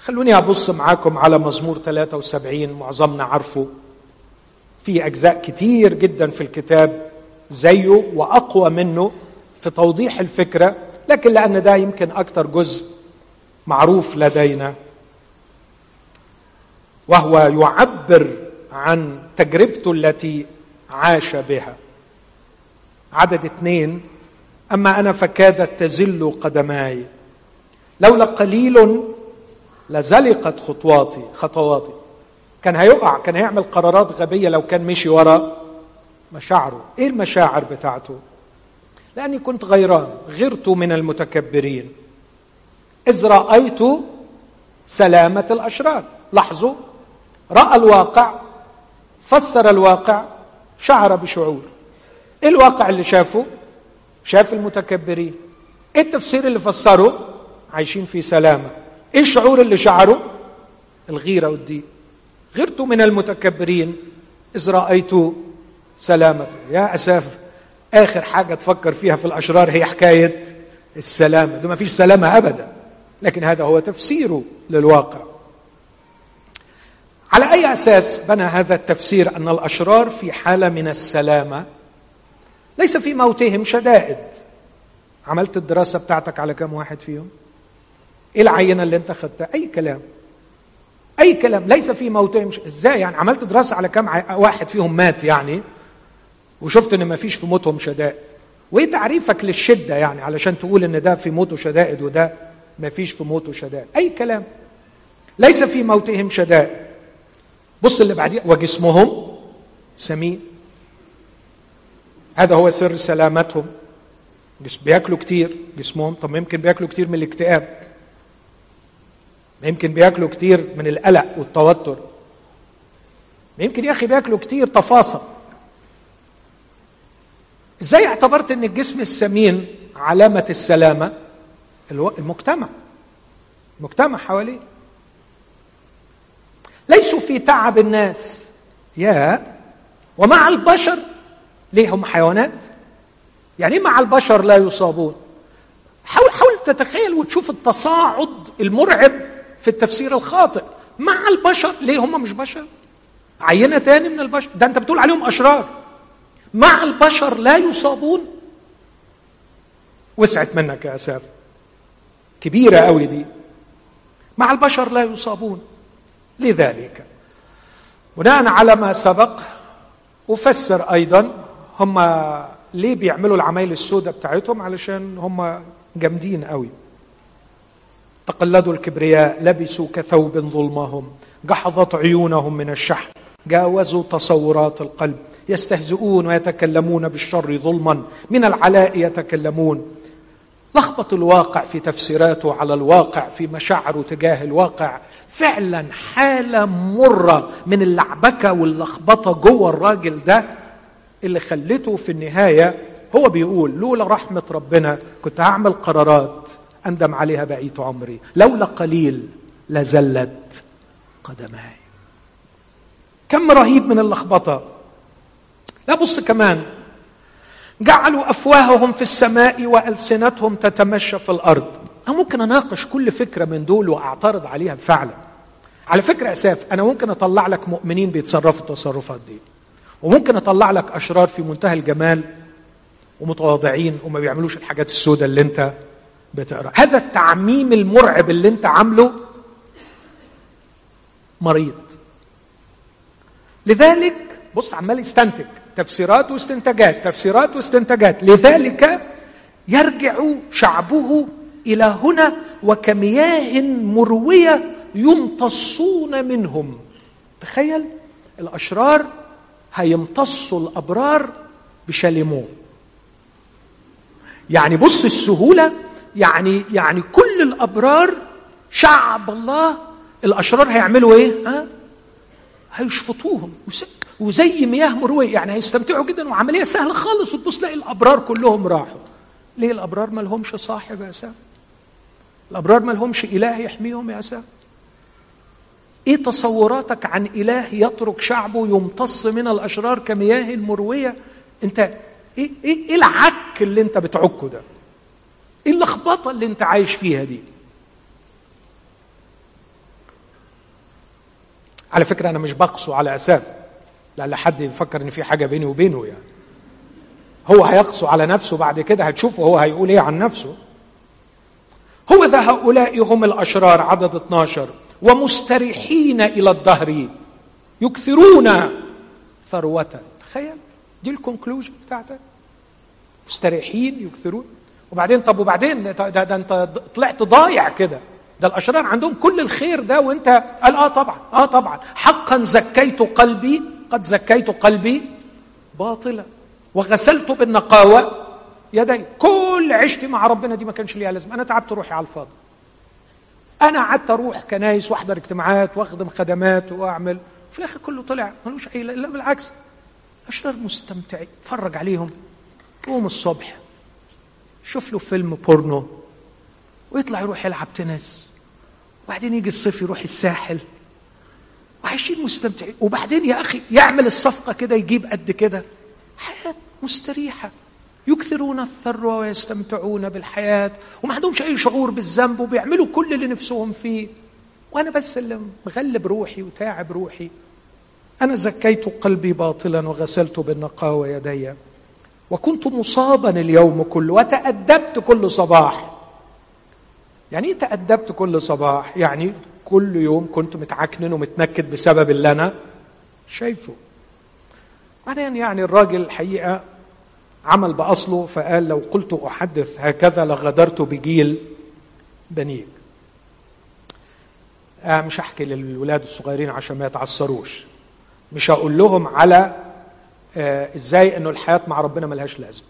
خلوني أبص معاكم على مزمور 73 معظمنا عارفه. في أجزاء كتير جدا في الكتاب زيه وأقوى منه في توضيح الفكرة لكن لأن ده يمكن أكثر جزء معروف لدينا. وهو يعبر عن تجربته التي عاش بها. عدد اثنين أما أنا فكادت تزل قدماي. لولا قليل لزلقت خطواتي خطواتي. كان هيقع كان هيعمل قرارات غبية لو كان مشي ورا مشاعره. إيه المشاعر بتاعته؟ لأني كنت غيران غرت من المتكبرين. إذ رأيت سلامة الأشرار. لاحظوا رأى الواقع فسر الواقع شعر بشعور. إيه الواقع اللي شافه شاف المتكبرين. إيه التفسير اللي فسره؟ عايشين في سلامة. إيه الشعور اللي شعره؟ الغيرة والضيق غرت من المتكبرين إذ رأيت سلامة. يا أساف آخر حاجة تفكر فيها في الأشرار هي حكاية السلامة. ده ما فيش سلامة ابدا لكن هذا هو تفسيره للواقع. على أي أساس بنى هذا التفسير أن الأشرار في حالة من السلامة؟ ليس في موتهم شدائد. عملت الدراسة بتاعتك على كم واحد فيهم؟ إيه العينة اللي أنت خدتها؟ أي كلام. أي كلام. ليس في موتهم ش... إزاي يعني؟ عملت دراسة على كم واحد فيهم مات يعني وشفت إن ما فيش في موتهم شدائد. وإيه تعريفك للشدة يعني؟ علشان تقول إن ده في موته شدائد وده ما فيش في موته شدائد. أي كلام. ليس في موتهم شدائد. بص اللي بعديه. وجسمهم سمين. هذا هو سر سلامتهم. جسم بياكلوا كتير جسمهم. طب يمكن بياكلوا كتير من الاكتئاب. يمكن بياكلوا كتير من القلق والتوتر. يمكن يا أخي بياكلوا كتير تفاصيل. إزاي اعتبرت إن الجسم السمين علامة السلامة؟ المجتمع. المجتمع حواليه. ليسوا في تعب الناس. يا ومع البشر ليه هم حيوانات؟ يعني مع البشر لا يصابون. حاول حاول تتخيل وتشوف التصاعد المرعب في التفسير الخاطئ. مع البشر ليه هم مش بشر؟ عينة تاني من البشر. ده انت بتقول عليهم أشرار. مع البشر لا يصابون. وسعت منك يا أساف. كبيرة قوي دي. مع البشر لا يصابون. لذلك بناء على ما سبق أفسر أيضا هم ليه بيعملوا العمايل السوداء بتاعتهم؟ علشان هم جامدين قوي. تقلدوا الكبرياء لبسوا كثوب ظلمهم جحظت عيونهم من الشحن جاوزوا تصورات القلب يستهزئون ويتكلمون بالشر ظلما من العلاء يتكلمون. لخبط الواقع في تفسيراته على الواقع في مشاعره تجاه الواقع. فعلا حالة مرة من اللعبكة واللخبطة جوه الراجل ده. اللي خلته في النهاية هو بيقول لولا رحمة ربنا كنت هعمل قرارات أندم عليها بقيه عمري. لولا قليل لزلت قدماي. كم رهيب من اللخبطة. لا بص كمان جعلوا أفواههم في السماء وألسنتهم تتمشى في الأرض. أنا ممكن أناقش كل فكرة من دول وأعترض عليها فعلا. على فكرة اساف أنا ممكن أطلع لك مؤمنين بيتصرفوا التصرفات دي. وممكن أطلع لك أشرار في منتهى الجمال ومتواضعين وما بيعملوش الحاجات السوداء اللي أنت بتقرأ. هذا التعميم المرعب اللي أنت عامله مريض. لذلك بص عمال يستنتج. تفسيرات واستنتاجات تفسيرات واستنتاجات. لذلك يرجع شعبه إلى هنا وكمياه مروية يمتصون منهم. تخيل الأشرار هيمتصوا الأبرار بشاليمو يعني بص السهولة يعني يعني كل الأبرار شعب الله الأشرار هيعملوا إيه؟ ها؟ هيشفطوهم وزي مياه مرويه يعني هيستمتعوا جدا وعملية سهلة خالص وتبص تلاقي الأبرار كلهم راحوا. ليه الأبرار ما لهمش صاحب يا سام؟ الأبرار ما لهمش إله يحميهم يا سام؟ إيه تصوراتك عن إله يترك شعبه يمتص من الأشرار كمياه مرويه؟ أنت إيه إيه إيه العك اللي أنت بتعكه ده؟ إيه اللخبطة اللي أنت عايش فيها دي؟ على فكرة أنا مش بقسو على اساف لا حد يفكر إن في حاجة بيني وبينه يعني هو هيقسو على نفسه بعد كده هتشوفه هو هيقول إيه عن نفسه هو ذا هؤلاء هم الأشرار عدد 12 ومستريحين إلى الدهر. يكثرون ثروة. تخيل دي الكونكلوجن بتاعتك. مستريحين يكثرون. وبعدين طب وبعدين؟ ده, ده انت طلعت ضايع كده. ده الأشرار عندهم كل الخير ده وانت قال آه طبعا آه طبعا. حقا زكيت قلبي قد زكيت قلبي باطلا. وغسلت بالنقاوة يدي. كل عشتي مع ربنا دي ما كانش ليها لازمة. أنا تعبت روحي على الفاضي. أنا قعدت أروح كنايس وأحضر اجتماعات وأخدم خدمات وأعمل. في الآخر كله طلع ملوش أي لا بالعكس. أشرار مستمتعين اتفرج عليهم. يقوم الصبح. شوف له فيلم بورنو. ويطلع يروح يلعب تنس. وبعدين يجي الصيف يروح الساحل. وعايشين مستمتعين وبعدين يا أخي يعمل الصفقة كده يجيب قد كده. حياة مستريحة. يكثرون الثروة ويستمتعون بالحياة وما عندهمش أي شعور بالذنب وبيعملوا كل اللي نفسهم فيه. وأنا بس اللي مغلب روحي وتاعب روحي. أنا زكيت قلبي باطلا وغسلت بالنقاوة يدي. وكنت مصابا اليوم كله وتأدبت كل صباح. يعني إيه تأدبت كل صباح؟ يعني كل يوم كنت متعكنن ومتنكد بسبب اللي أنا شايفه. بعدين يعني الراجل الحقيقة عمل بأصله فقال لو قلت أحدث هكذا لغدرت بجيل بنيك آه مش هحكي للولاد الصغيرين عشان ما يتعثروش. مش هقول لهم على آه إزاي إنه الحياة مع ربنا ملهاش لازمة.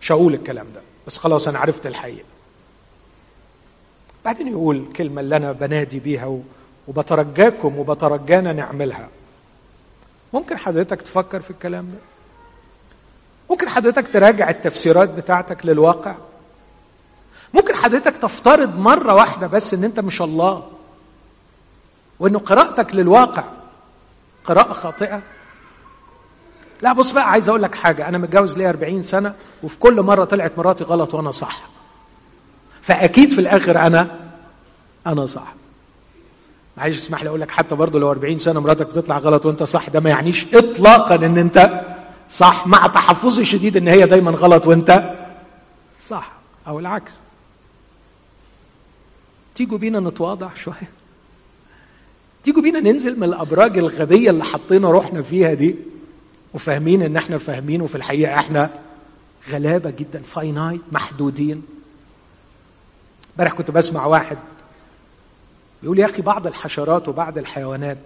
مش هقول الكلام ده بس خلاص أنا عرفت الحقيقة. بعدين يقول الكلمة اللي أنا بنادي بيها وبترجاكم وبترجانا نعملها. ممكن حضرتك تفكر في الكلام ده؟ ممكن حضرتك تراجع التفسيرات بتاعتك للواقع؟ ممكن حضرتك تفترض مرة واحدة بس إن أنت مش الله وإنه قراءتك للواقع قراءة خاطئة؟ لا بص بقى عايز أقول لك حاجة أنا متجوز لي 40 سنة وفي كل مرة طلعت مراتي غلط وأنا صح. فأكيد في الآخر أنا أنا صح. معلش اسمح لي أقول لك حتى برضه لو 40 سنة مراتك بتطلع غلط وأنت صح ده ما يعنيش اطلاقا إن أنت صح؟ مع تحفظي شديد إن هي دايما غلط وإنت صح أو العكس. تيجوا بينا نتواضع شوية. تيجوا بينا ننزل من الأبراج الغبية اللي حطينا روحنا فيها دي وفاهمين إن إحنا فاهمين وفي الحقيقة إحنا غلابة جدا فاينايت محدودين. امبارح كنت بسمع واحد بيقول يا أخي بعض الحشرات وبعض الحيوانات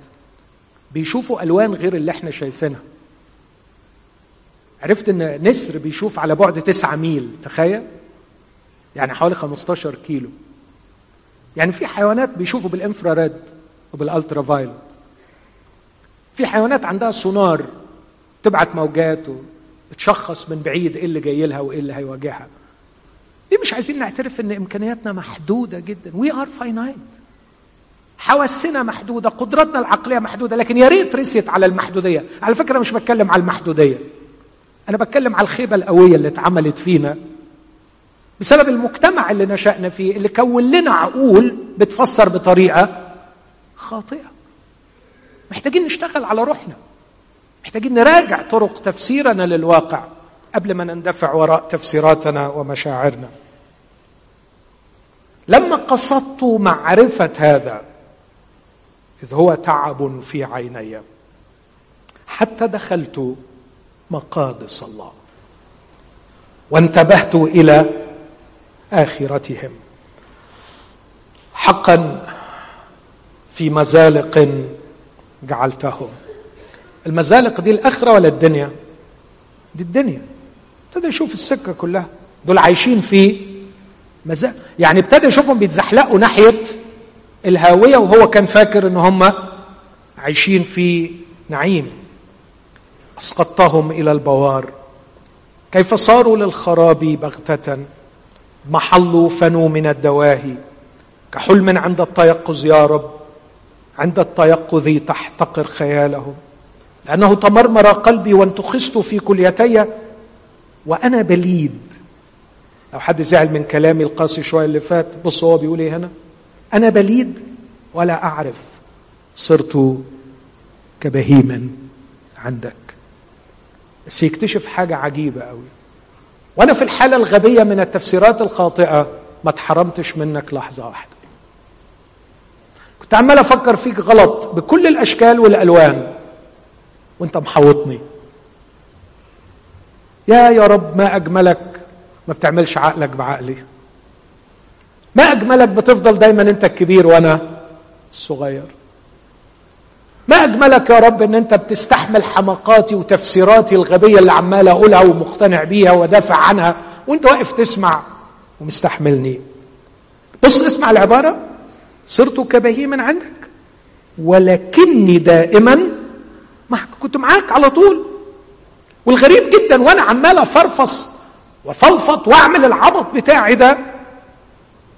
بيشوفوا ألوان غير اللي إحنا شايفينها. عرفت إن نسر بيشوف على بعد تسعة ميل تخيل؟ يعني حوالي 15 كيلو. يعني في حيوانات بيشوفوا بال infrared وبال ultraviolet في حيوانات عندها سونار تبعت موجات وتشخص من بعيد إيه اللي جاي لها وإيه اللي هيواجهها. ليه مش عايزين نعترف إن إمكانياتنا محدودة جدا. we are finite حواسنا محدودة قدراتنا العقلية محدودة لكن يا ريت رسيت على المحدودية. على فكرة مش بتكلم على المحدودية. أنا بتكلم على الخيبة القوية اللي اتعملت فينا بسبب المجتمع اللي نشأنا فيه اللي كون لنا عقول بتفسر بطريقة خاطئة. محتاجين نشتغل على روحنا. محتاجين نراجع طرق تفسيرنا للواقع قبل ما نندفع وراء تفسيراتنا ومشاعرنا. لما قصدت معرفة هذا إذ هو تعب في عيني. حتى دخلت مقادس الله. وانتبهت إلى آخرتهم. حقا في مزالق جعلتهم. المزالق دي الآخرة ولا الدنيا؟ دي الدنيا. ابتدى يشوف السكة كلها. دول عايشين في مزاق يعني ابتدى يشوفهم بيتزحلقوا ناحية الهاوية وهو كان فاكر إن هم عايشين في نعيم. اسقطتهم إلى البوار. كيف صاروا للخراب بغتة؟ محلوا فنوا من الدواهي. كحلم عند التيقظ يا رب عند التيقظ تحتقر خيالهم. لأنه تمرمر قلبي وانتخست في كليتي وأنا بليد. لو حد زعل من كلامي القاسي شوية اللي فات بص هو بيقول إيه هنا؟ أنا بليد ولا أعرف صرت كبهيم عندك. بس يكتشف حاجة عجيبة قوي. وأنا في الحالة الغبية من التفسيرات الخاطئة ما اتحرمتش منك لحظة واحدة. كنت عمال أفكر فيك غلط بكل الأشكال والألوان. وأنت محوطني. يا يا رب ما أجملك ما بتعملش عقلك بعقلي. ما أجملك بتفضل دايما أنت الكبير وأنا الصغير. ما أجملك يا رب إن أنت بتستحمل حماقاتي وتفسيراتي الغبية اللي عمال أقولها ومقتنع بيها ودافع عنها وأنت واقف تسمع ومستحملني. بص اسمع العبارة. صرت كبهيم عندك ولكني دائما معك. كنت معاك على طول. والغريب جدا وأنا عمال أفرفص وفلفط وأعمل العبط بتاعي ده.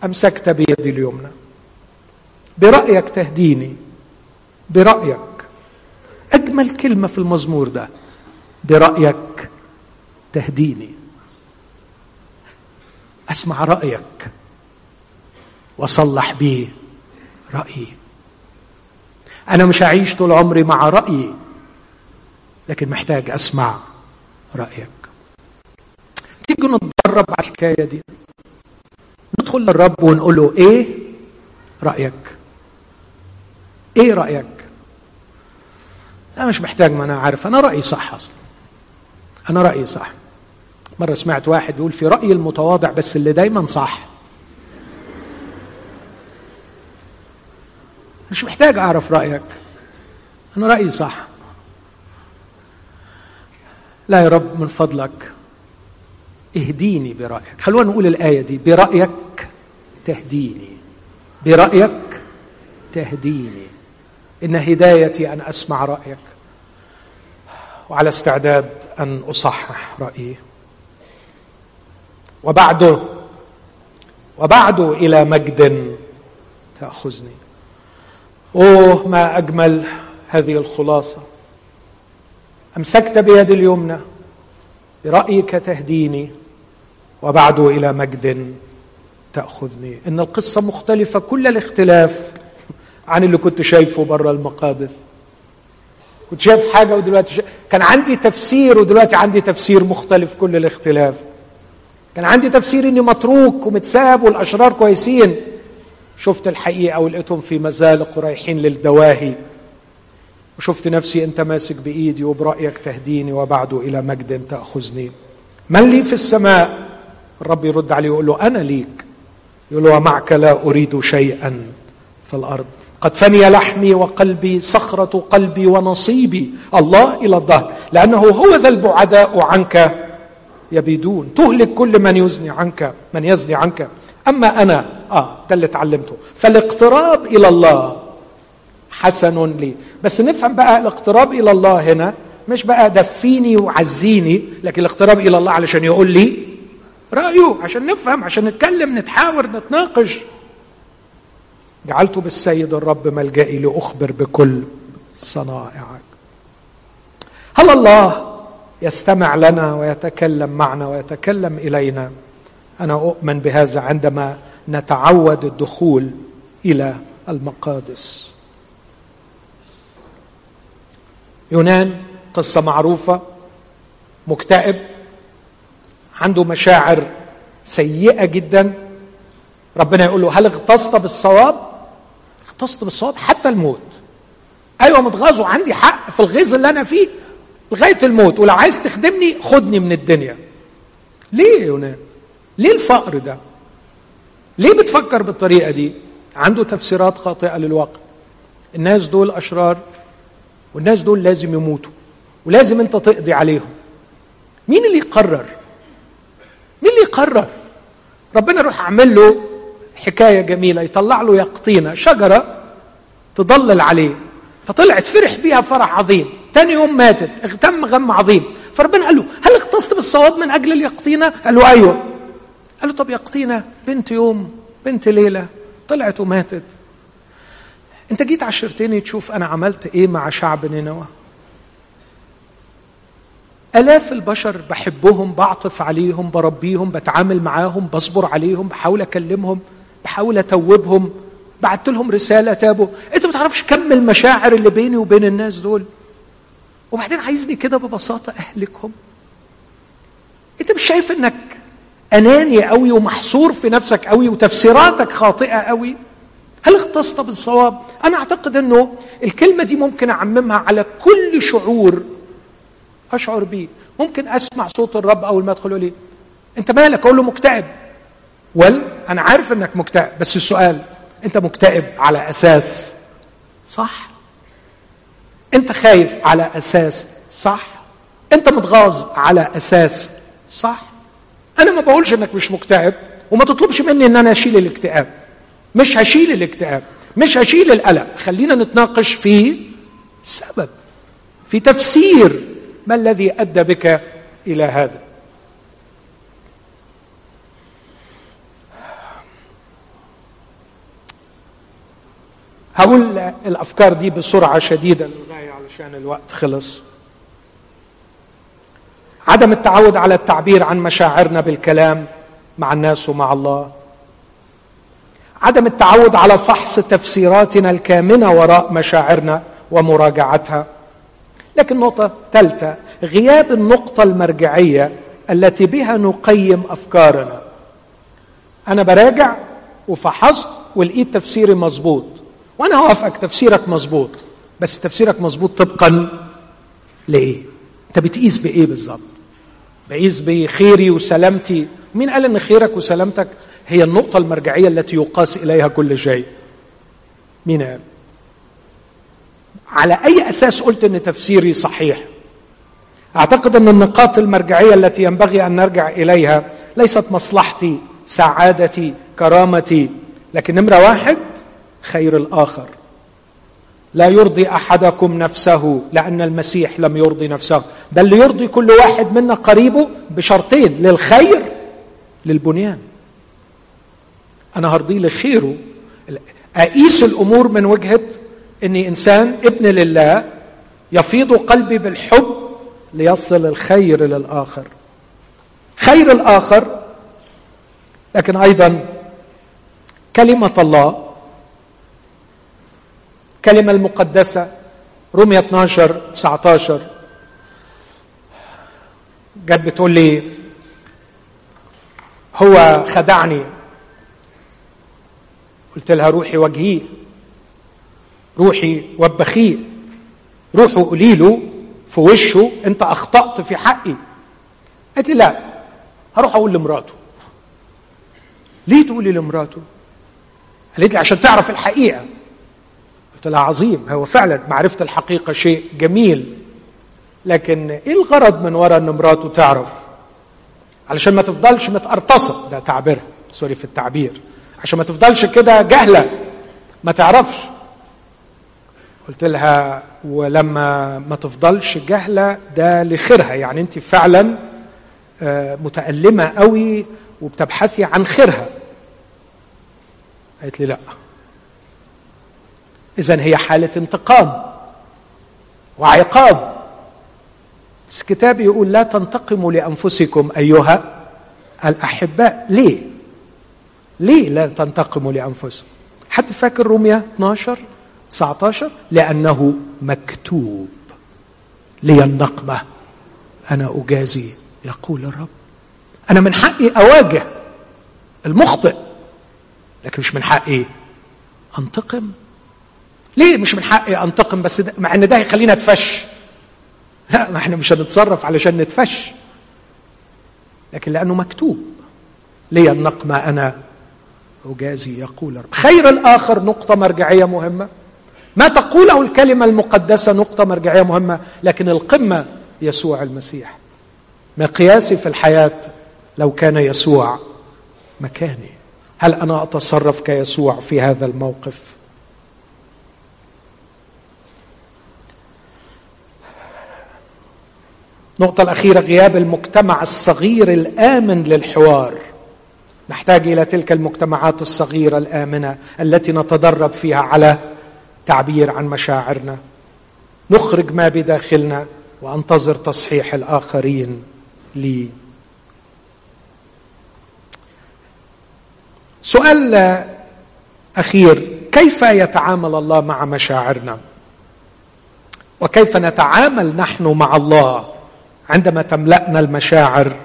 أمسكت بيدي اليمنى. برأيك تهديني. برأيك. أجمل كلمة في المزمور ده. برأيك. تهديني. أسمع رأيك. واصلح بيه رأيي. أنا مش هعيش طول عمري مع رأيي لكن محتاج أسمع رأيك. تيجي نتدرب على الحكاية دي. ندخل للرب ونقول له إيه رأيك؟ إيه رأيك؟ لا مش محتاج ما أنا عارف أنا رأيي صح أصلا. أنا رأيي صح. مرة سمعت واحد بيقول في رأيي المتواضع بس اللي دايما صح. مش محتاج أعرف رأيك. أنا رأيي صح. لا يا رب من فضلك. اهديني برأيك. خلونا نقول الآية دي. برأيك تهديني. برأيك تهديني. إن هدايتي أن أسمع رأيك. وعلى استعداد أن أصحح رأيي. وبعده وبعده إلى مجد تأخذني. أوه ما أجمل هذه الخلاصة. أمسكت بيد اليمنى برأيك تهديني. وبعد إلى مجد تأخذني. إن القصة مختلفة كل الاختلاف عن اللي كنت شايفه بره المقادس. كنت شايف حاجة ودلوقتي شايف كان عندي تفسير ودلوقتي عندي تفسير مختلف كل الاختلاف. كان عندي تفسير إني متروك ومتساب والأشرار كويسين. شفت الحقيقة ولقيتهم في مزالق ورايحين للدواهي. وشفت نفسي أنت ماسك بإيدي وبرأيك تهديني وبعد إلى مجد تأخذني. من لي في السماء؟ الرب يرد عليه ويقول له أنا ليك. يقول له ومعك لا أريد شيئا في الأرض. قد فني لحمي وقلبي صخرة قلبي ونصيبي الله إلى الظهر لأنه هو ذا البعداء عنك يبيدون تهلك كل من يزني عنك من يزني عنك. أما أنا آه ده اللي اتعلمته فالاقتراب إلى الله حسن لي. بس نفهم بقى الاقتراب إلى الله هنا مش بقى دفيني وعزيني لكن الاقتراب إلى الله علشان يقول لي رأيه عشان نفهم عشان نتكلم نتحاور نتناقش. جعلت بالسيد الرب ملجئي لأخبر بكل صنائعك. هل الله يستمع لنا ويتكلم معنا ويتكلم إلينا؟ أنا أؤمن بهذا عندما نتعود الدخول إلى المقادس. يونان قصة معروفة مكتئب عنده مشاعر سيئة جدا. ربنا يقول له هل اغتصت بالصواب اغتصت بالصواب حتى الموت. أيوه متغاظ وعندي حق في الغيظ اللي أنا فيه لغاية الموت. ولو عايز تخدمني خدني من الدنيا. ليه يا يونان؟ ليه الفقر ده؟ ليه بتفكر بالطريقة دي؟ عنده تفسيرات خاطئة للواقع. الناس دول أشرار والناس دول لازم يموتوا ولازم أنت تقضي عليهم. مين اللي يقرر؟ مين اللي يقرر؟ ربنا يروح عامل له حكاية جميلة يطلع له يقطينة شجرة تضلل عليه فطلعت فرح بيها فرح عظيم. تاني يوم ماتت اغتم غم عظيم. فربنا قال له هل اختصت بالصواب من أجل اليقطينة؟ قال له أيوه. قال له طب يقطينة بنت يوم بنت ليلة طلعت وماتت. انت جيت عشرتني تشوف أنا عملت إيه مع شعب نينوى. آلاف البشر بحبهم بعطف عليهم بربيهم بتعامل معاهم بصبر عليهم بحاول أكلمهم. بحاول أتوبهم. بعت لهم رسالة تابوا أنت ما تعرفش كم المشاعر اللي بيني وبين الناس دول؟ وبعدين عايزني كده ببساطة أهلكهم. أنت مش شايف إنك أناني قوي ومحصور في نفسك قوي وتفسيراتك خاطئة قوي هل اختصت بالصواب؟ أنا أعتقد إنه الكلمة دي ممكن أعممها على كل شعور أشعر بيه. ممكن أسمع صوت الرب أول ما أدخل لي أنت مالك؟ أقول له مكتئب. ول أنا عارف إنك مكتئب بس السؤال أنت مكتئب على أساس صح؟ أنت خايف على أساس صح؟ أنت متغاظ على أساس صح؟ أنا ما بقولش إنك مش مكتئب وما تطلبش مني إن أنا أشيل الاكتئاب. مش هشيل الاكتئاب مش هشيل القلق. خلينا نتناقش في سبب في تفسير ما الذي أدى بك إلى هذا. هقول الأفكار دي بسرعة شديدة للغاية علشان الوقت خلص. عدم التعود على التعبير عن مشاعرنا بالكلام مع الناس ومع الله. عدم التعود على فحص تفسيراتنا الكامنة وراء مشاعرنا ومراجعتها. لكن نقطة ثالثه غياب النقطة المرجعية التي بها نقيم أفكارنا. أنا براجع وفحصت ولقيت تفسيري مظبوط. وأنا هوافقك تفسيرك مظبوط. بس تفسيرك مظبوط طبقا لإيه؟ أنت بتقيس بإيه بالظبط؟ بقيس بخيري وسلامتي. مين قال إن خيرك وسلامتك هي النقطة المرجعية التي يقاس إليها كل شيء؟ مين قال؟ على أي أساس قلت إن تفسيري صحيح؟ أعتقد إن النقاط المرجعية التي ينبغي أن نرجع إليها ليست مصلحتي سعادتي كرامتي لكن نمرة واحد خير الآخر. لا يرضي أحدكم نفسه لأن المسيح لم يرضي نفسه. بل ليرضي كل واحد منا قريبه بشرطين للخير للبنيان. أنا هرضيه لخيره. أقيس الأمور من وجهة إني إنسان ابن لله يفيض قلبي بالحب ليصل الخير للآخر. خير الآخر لكن أيضا كلمة الله كلمة المقدسة رومية 12 19 جت بتقول لي هو خدعني. قلت لها روحي وجهيه روحي وبخيه روحوا قولي له في وشه انت أخطأت في حقي. قالت لي لا هروح أقول لمراته. ليه تقولي لمراته؟ قالت لي عشان تعرف الحقيقة. قلت لها عظيم هو فعلا معرفة الحقيقة شيء جميل. لكن إيه الغرض من وراء إن مراته تعرف؟ علشان ما تفضلش متقرطصة ده تعبيرها. سوري في التعبير. عشان ما تفضلش كده جهلة. ما تعرفش. قلت لها ولما ما تفضلش جهلة ده لخيرها. يعني أنت فعلا متألمة قوي وبتبحثي عن خيرها. قالت لي لا. اذا هي حالة انتقام وعقاب. بس الكتاب يقول لا تنتقموا لأنفسكم أيها الأحباء. ليه؟ ليه لا تنتقموا لانفسكم حد فاكر روميا 12 19 لأنه مكتوب. لي النقمة. أنا أجازي. يقول الرب. أنا من حقي أواجه المخطئ لكن مش من حقي أنتقم. ليه مش من حقي أنتقم بس ده مع إن ده هيخلينا اتفش لا ما إحنا مش هنتصرف علشان نتفش. لكن لأنه مكتوب. لي النقمه أنا اجازي يقول رب. خير الآخر نقطة مرجعية مهمة. ما تقوله الكلمة المقدسة نقطة مرجعية مهمة لكن القمة يسوع المسيح. مقياسي في الحياة لو كان يسوع مكاني. هل أنا أتصرف كيسوع في هذا الموقف؟ النقطة الأخيرة غياب المجتمع الصغير الآمن للحوار. نحتاج إلى تلك المجتمعات الصغيرة الآمنة التي نتدرب فيها على تعبير عن مشاعرنا. نخرج ما بداخلنا وأنتظر تصحيح الآخرين لي. سؤال أخير كيف يتعامل الله مع مشاعرنا؟ وكيف نتعامل نحن مع الله؟ عندما تملأنا المشاعر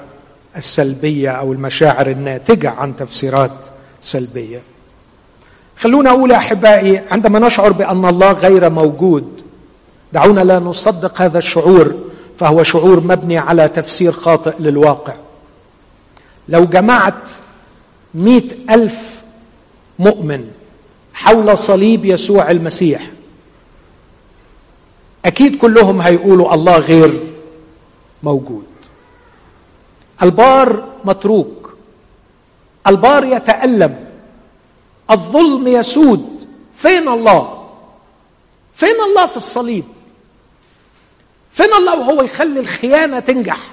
السلبية أو المشاعر الناتجة عن تفسيرات سلبية. خلونا أقول أحبائي عندما نشعر بأن الله غير موجود دعونا لا نصدق هذا الشعور فهو شعور مبني على تفسير خاطئ للواقع. لو جمعت مئة ألف مؤمن حول صليب يسوع المسيح أكيد كلهم هيقولوا الله غير موجود. البار متروك. البار يتألم. الظلم يسود. فين الله؟ فين الله في الصليب؟ فين الله وهو يخلي الخيانة تنجح؟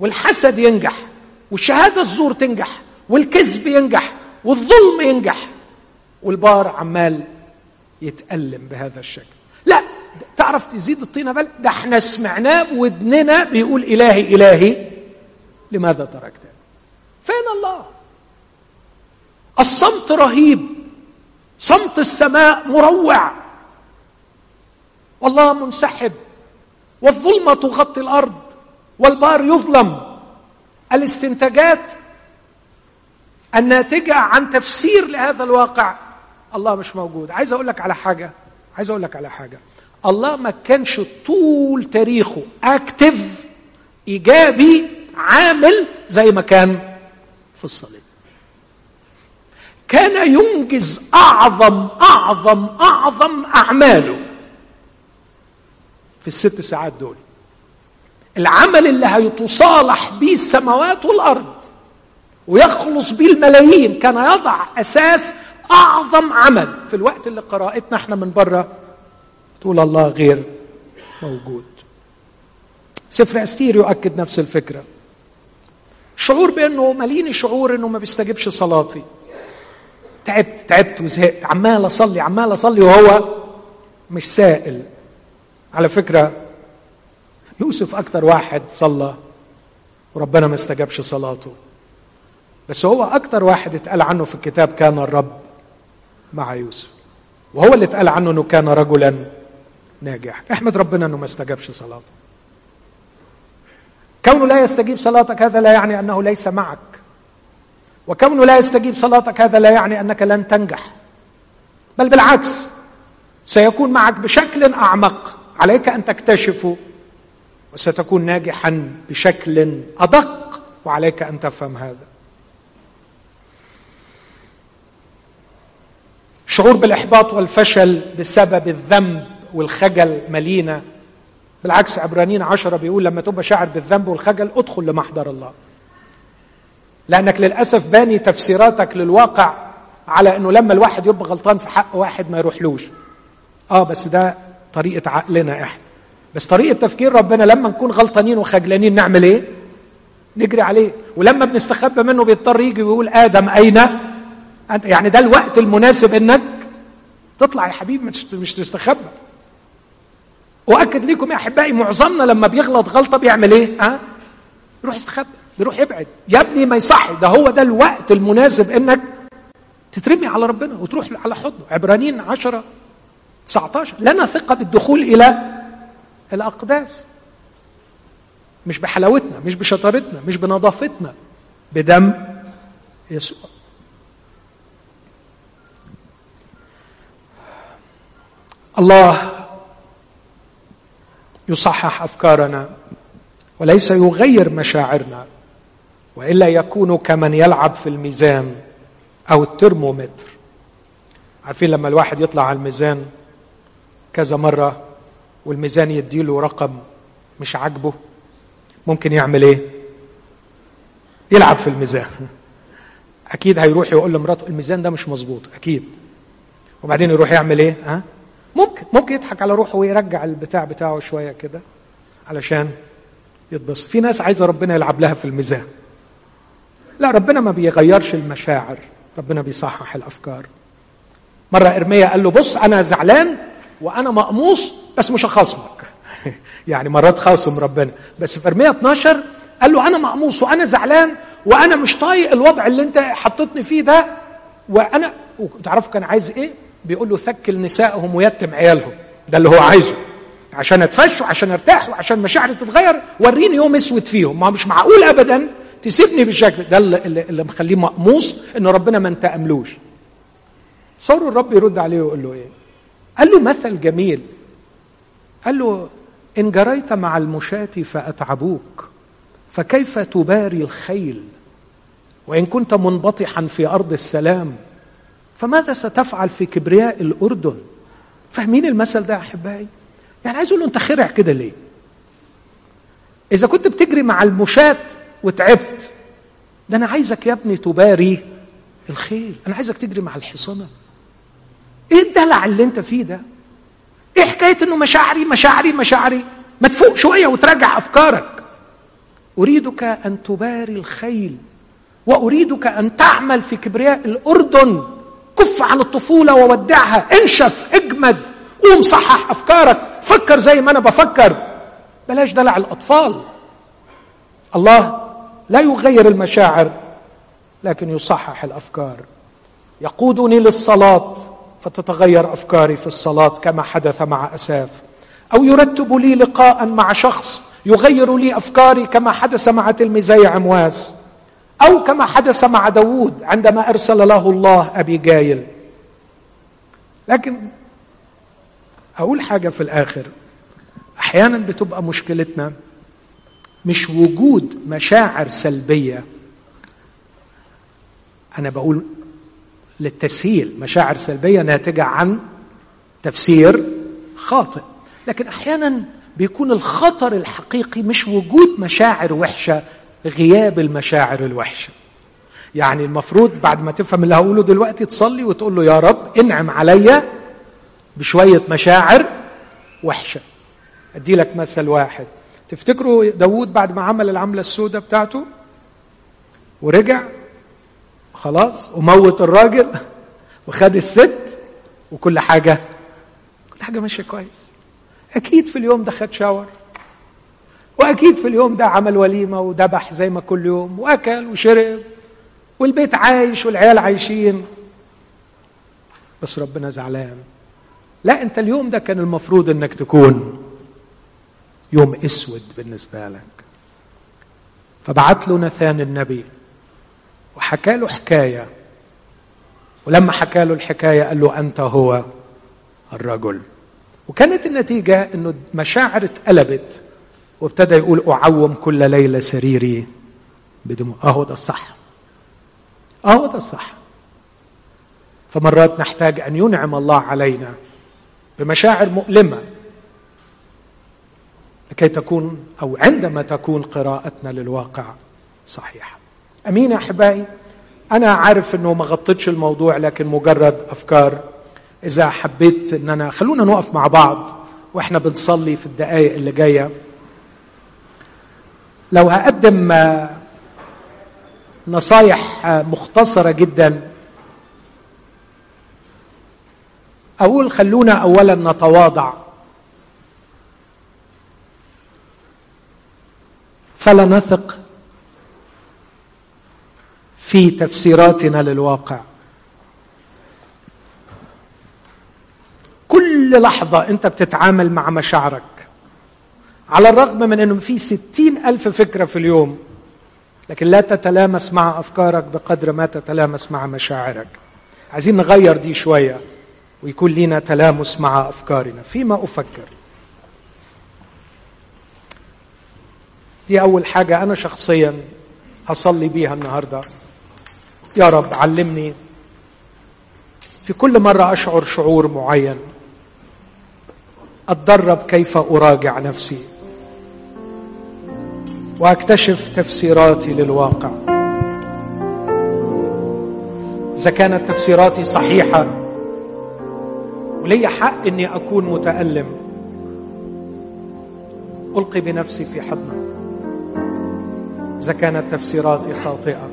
والحسد ينجح؟ والشهادة الزور تنجح؟ والكذب ينجح؟ والظلم ينجح؟ والبار عمال يتألم بهذا الشكل. لا تعرف تزيد الطينة بل؟ ده إحنا سمعناه بودننا بيقول إلهي إلهي. لماذا تركتني فين الله؟ الصمت رهيب. صمت السماء مروع. والله منسحب. والظلمة تغطي الأرض. والبار يظلم. الاستنتاجات الناتجة عن تفسير لهذا الواقع الله مش موجود. عايز أقول لك على حاجة عايز أقول لك على حاجة. الله ما كانش طول تاريخه اكتف إيجابي عامل زي ما كان في الصليب. كان ينجز أعظم أعظم أعظم أعماله في الست ساعات دول. العمل اللي هيتصالح به السماوات والأرض ويخلص به الملايين كان يضع أساس أعظم عمل في الوقت اللي قراءتنا إحنا من بره تقول الله غير موجود. سفر أستير يؤكد نفس الفكرة. شعور بأنه مليني شعور إنه ما بيستجيبش صلاتي. تعبت تعبت وزهقت عمال أصلي عمال أصلي وهو مش سائل. على فكرة يوسف أكتر واحد صلى وربنا ما استجابش صلاته. بس هو أكتر واحد اتقال عنه في الكتاب كان الرب مع يوسف. وهو اللي اتقال عنه إنه كان رجلا. ناجح. احمد ربنا إنه ما استجابش صلاته كونه لا يستجيب صلاتك هذا لا يعني أنه ليس معك. وكونه لا يستجيب صلاتك هذا لا يعني أنك لن تنجح. بل بالعكس سيكون معك بشكل أعمق. عليك أن تكتشفه وستكون ناجحا بشكل أدق. وعليك أن تفهم هذا. شعور بالإحباط والفشل بسبب الذنب والخجل ملينا بالعكس عبرانيين عشرة بيقول لما تبقى شاعر بالذنب والخجل ادخل لمحضر الله. لأنك للأسف باني تفسيراتك للواقع على أنه لما الواحد يبقى غلطان في حق واحد ما يروحلوش. آه بس ده طريقة عقلنا إحنا. بس طريقة تفكير ربنا لما نكون غلطانين وخجلانين نعمل إيه؟ نجري عليه. ولما بنستخبى منه بيضطر يجي ويقول آدم أين؟ أنت يعني ده الوقت المناسب إنك تطلع يا حبيبي مش تستخبى. وأكد لكم يا أحبائي معظمنا لما بيغلط غلطة بيعمل إيه؟ ها؟ يروح يستخبى بيروح يبعد. يا ابني ما يصح ده هو ده الوقت المناسب إنك تترمي على ربنا وتروح على حضنه. عبرانيين عشرة 19 لنا ثقة بالدخول إلى الأقداس. مش بحلاوتنا مش بشطارتنا مش بنظافتنا بدم يسوع. الله يصحح أفكارنا وليس يغير مشاعرنا وإلا يكون كمن يلعب في الميزان أو الترمومتر. عارفين لما الواحد يطلع على الميزان كذا مرة والميزان يديله رقم مش عاجبه ممكن يعمل إيه؟ يلعب في الميزان. أكيد هيروح يقول لمراته الميزان ده مش مظبوط أكيد. وبعدين يروح يعمل إيه؟ ها؟ ممكن ممكن يضحك على روحه ويرجع البتاع بتاعه شوية كده علشان يتبسط. في ناس عايزة ربنا يلعب لها في الميزان لا ربنا ما بيغيرش المشاعر ربنا بيصحح الأفكار. مرة إرميا قال له بص أنا زعلان وأنا مقموص بس مش هخاصمك. [laughs] يعني مرات خاصم ربنا. بس في إرميا 12 قال له أنا مقموص وأنا زعلان وأنا مش طايق الوضع اللي أنت حطيتني فيه ده وأنا وتعرفوا كان عايز إيه؟ بيقول له ثكل نسائهم ويتم عيالهم. ده اللي هو عايزه. عشان اتفش وعشان ارتاح وعشان مشاعري تتغير وريني يوم اسود فيهم. ما مش معقول ابدا. تسيبني بالشكل ده اللي, اللي مخليه مقموص إن ربنا ما انتقملوش. صوروا الرب يرد عليه ويقول له إيه؟ قال له مثل جميل. قال له إن جريت مع المشاة فأتعبوك فكيف تباري الخيل؟ وإن كنت منبطحا في أرض السلام فماذا ستفعل في كبرياء الأردن؟ فاهمين المثل ده يا أحبائي؟ يعني عايز أقول له أنت خرع كده ليه؟ إذا كنت بتجري مع المشاة وتعبت ده أنا عايزك يا ابني تباري الخيل أنا عايزك تجري مع الحصنه إيه الدلع اللي أنت فيه ده؟ إيه حكاية إنه مشاعري مشاعري مشاعري؟ ما تفوق شوية وتراجع أفكارك. أريدك أن تباري الخيل وأريدك أن تعمل في كبرياء الأردن كف عن الطفولة وودعها. انشف اجمد قوم صحح أفكارك. فكر زي ما أنا بفكر. بلاش دلع الأطفال. الله لا يغير المشاعر لكن يصحح الأفكار. يقودني للصلاة فتتغير أفكاري في الصلاة كما حدث مع أساف. أو يرتب لي لقاء مع شخص يغير لي أفكاري كما حدث مع تلميذي عمواس. أو كما حدث مع داوود عندما ارسل له الله أبي جايل. لكن أقول حاجة في الآخر. أحيانا بتبقى مشكلتنا مش وجود مشاعر سلبية. أنا بقول للتسهيل مشاعر سلبية ناتجة عن تفسير خاطئ. لكن أحيانا بيكون الخطر الحقيقي مش وجود مشاعر وحشة غياب المشاعر الوحشة. يعني المفروض بعد ما تفهم اللي هقوله دلوقتي تصلي وتقول له يا رب انعم عليا بشوية مشاعر وحشة. أدي لك مثل واحد. تفتكروا داوود بعد ما عمل العملة السوداء بتاعته؟ ورجع خلاص وموت الراجل وخد الست وكل حاجة. كل حاجة ماشية كويس. أكيد في اليوم ده خد شاور. وأكيد في اليوم ده عمل وليمة وذبح زي ما كل يوم وأكل وشرب والبيت عايش والعيال عايشين. بس ربنا زعلان. لا أنت اليوم ده كان المفروض أنك تكون يوم أسود بالنسبة لك. فبعت له نثان النبي وحكى له حكاية. ولما حكى له الحكاية قال له أنت هو الرجل. وكانت النتيجة إنه مشاعر اتقلبت. وابتدى يقول أعوم كل ليلة سريري بدموع. أهو ده الصح. أهو ده الصح. فمرات نحتاج أن ينعم الله علينا بمشاعر مؤلمة لكي تكون أو عندما تكون قراءتنا للواقع صحيحة. أمين يا أحبائي. أنا عارف إنه ما غطيتش الموضوع لكن مجرد أفكار. إذا حبيت ان انا خلونا نقف مع بعض وإحنا بنصلي في الدقائق اللي جاية. لو هقدم نصايح مختصرة جدا أقول خلونا اولا نتواضع. فلا نثق في تفسيراتنا للواقع. كل لحظة أنت بتتعامل مع مشاعرك على الرغم من أنه في ستين ألف فكرة في اليوم لكن لا تتلامس مع أفكارك بقدر ما تتلامس مع مشاعرك. عايزين نغير دي شوية ويكون لنا تلامس مع أفكارنا. فيما أفكر. دي أول حاجة أنا شخصيا هصلي بيها النهاردة. يا رب علمني. في كل مرة أشعر شعور معين. أتدرب كيف أراجع نفسي. وأكتشف تفسيراتي للواقع. إذا كانت تفسيراتي صحيحة ولي حق إني أكون متألم. ألقي بنفسي في حضنه. إذا كانت تفسيراتي خاطئة.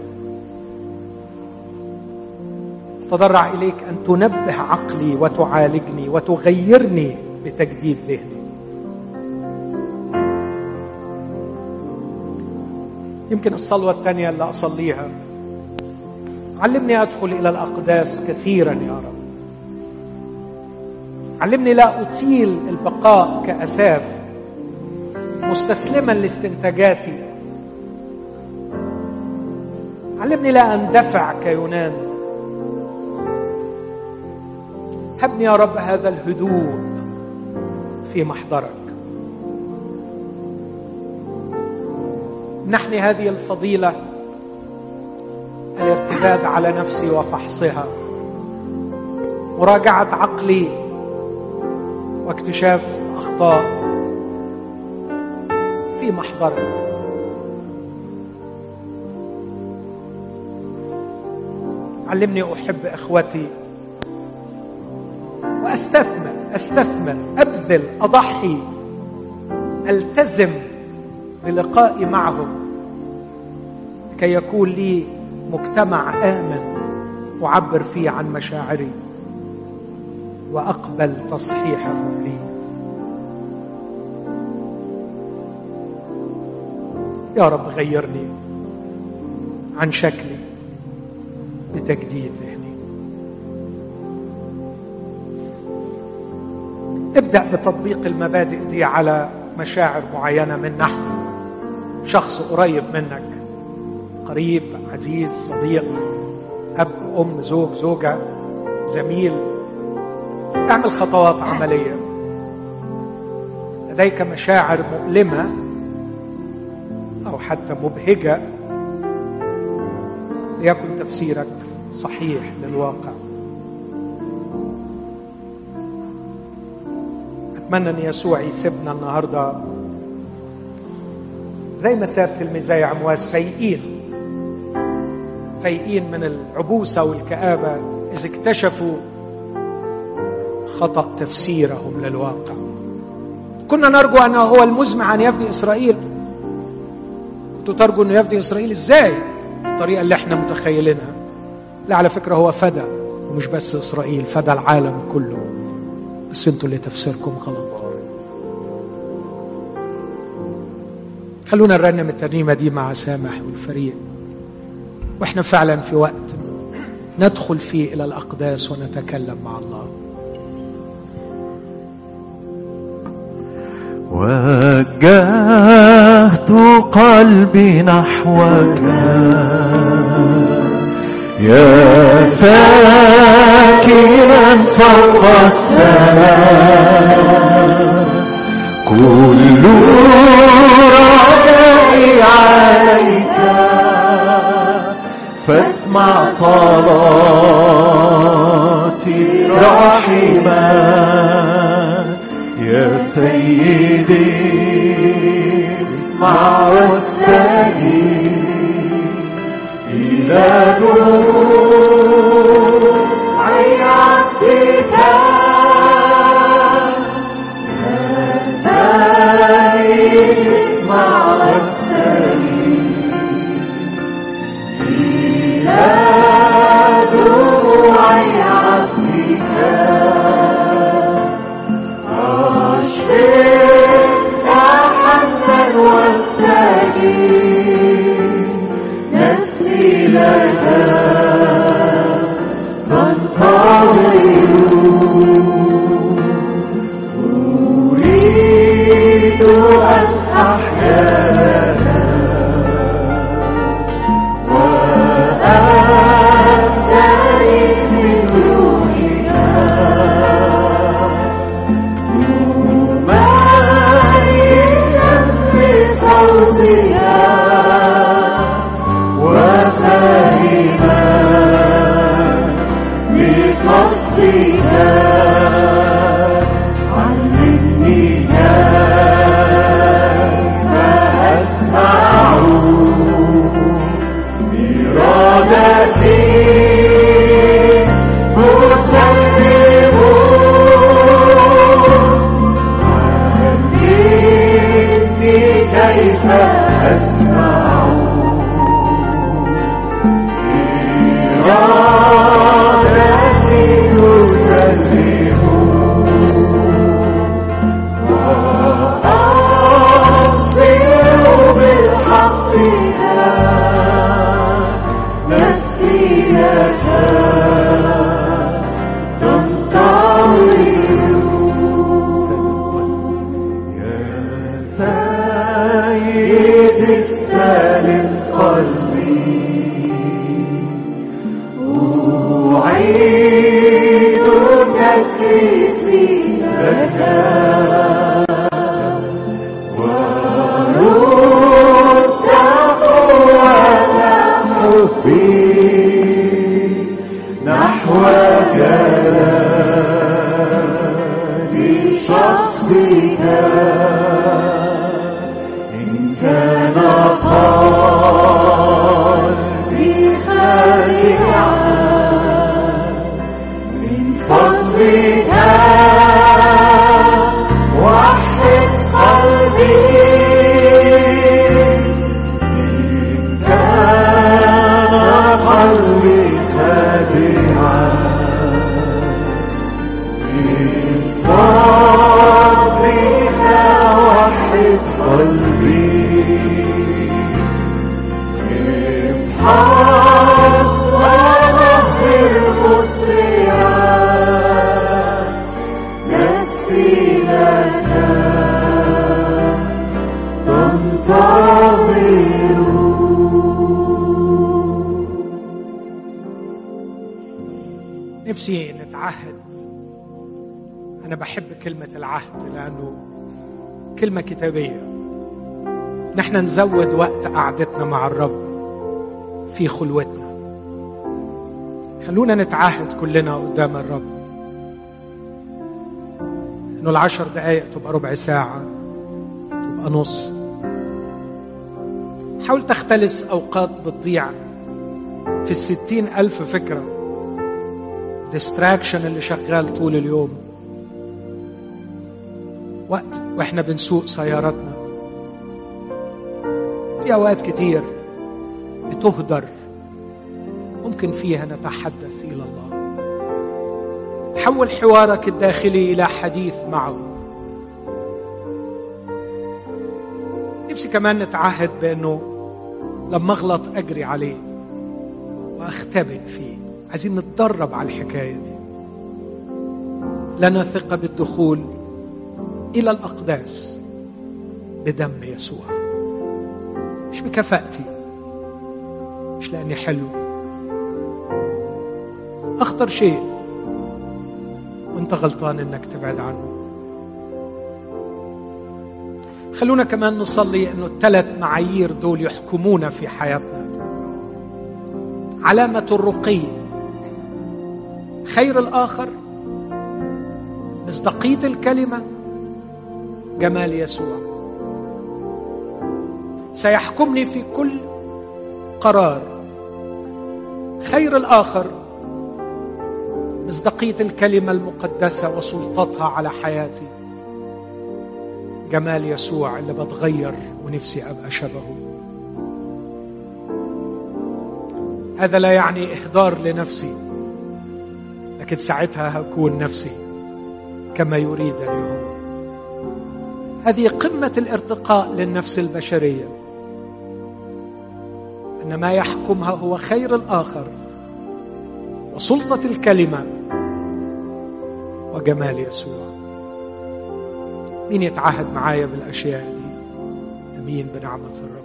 أتضرع إليك أن تنبه عقلي وتعالجني وتغيرني بتجديد ذهني. يمكن الصلوة الثانية اللي أصليها. علمني أدخل إلى الأقداس كثيرا يا رب. علمني لا أطيل البقاء كأساف مستسلما لاستنتاجاتي. علمني لا أندفع كيونان. هبني يا رب هذا الهدوء في محضرك. نحني هذه الفضيلة الارتداد على نفسي وفحصها. مراجعة عقلي واكتشاف أخطاء في محضرك علمني أحب إخوتي وأستثمر أستثمر أبذل أضحي ألتزم بلقائي معهم. كي يكون لي مجتمع آمن أعبر فيه عن مشاعري وأقبل تصحيحهم لي. يا رب غيرني عن شكلي بتجديد ذهني. ابدأ بتطبيق المبادئ دي على مشاعر معينة من نحن. شخص قريب منك. قريب عزيز صديق أب أم زوج زوجة زميل. اعمل خطوات عملية. لديك مشاعر مؤلمة أو حتى مبهجة ليكن تفسيرك صحيح للواقع. أتمنى أن يسوع يسيبنا النهارده. زي ما ساب تلميذي عمواس فايقين فايقين من العبوسة والكآبة إذ اكتشفوا خطأ تفسيرهم للواقع. كنا نرجو انه هو المزمع ان يفدي إسرائيل. كنتوا ترجو انه يفدي إسرائيل إزاي؟ الطريقة اللي إحنا متخيلينها. لا على فكرة هو فدى ومش بس إسرائيل فدى العالم كله. بس أنتوا اللي تفسيركم غلط. خلونا نرنم الترنيمة دي مع سامح والفريق. وإحنا فعلا في وقت ندخل فيه إلى الأقداس ونتكلم مع الله.
وجهت قلبي نحوك. يا ساكنا فوق السماء. كل رجائي عليك فاسمع صلاتي رحيما يا سيدي. اسمع واستجيب إلى دموعي نفسي
نتعهد. أنا بحب كلمة العهد لأنه كلمة كتابية. نحن نزود وقت قعدتنا مع الرب في خلوتنا. خلونا نتعهد كلنا قدام الرب. إنه العشر دقايق تبقى ربع ساعة تبقى نص. حاول تختلس أوقات بتضيع في الستين ألف فكرة. ديستراكشن اللي شغال طول اليوم. وقت وإحنا بنسوق سياراتنا. في أوقات كتير بتهدر. ممكن فيها نتحدث إلى الله. حول حوارك الداخلي إلى حديث معه. نفسي كمان نتعهد بأنه لما أغلط أجري عليه وأختبئ فيه. عايزين نتدرب على الحكاية دي. لنا ثقة بالدخول إلى الأقداس بدم يسوع. مش بكفاءتي مش لأني حلو. أخطر شيء وأنت غلطان إنك تبعد عنه. خلونا كمان نصلي إنه الثلاث معايير دول يحكمونا في حياتنا. علامة الرقي خير الآخر مصداقية الكلمة جمال يسوع. سيحكمني في كل قرار. خير الآخر مصداقية الكلمة المقدسة وسلطتها على حياتي. جمال يسوع اللي بتغير ونفسي أبقى شبهه. هذا لا يعني إهدار لنفسي. لكن ساعتها هكون نفسي كما يريدني هو هذه قمة الارتقاء للنفس البشرية. أن ما يحكمها هو خير الآخر وسلطة الكلمة وجمال يسوع. مين يتعهد معايا بالأشياء دي؟ أمين بنعمة الرب.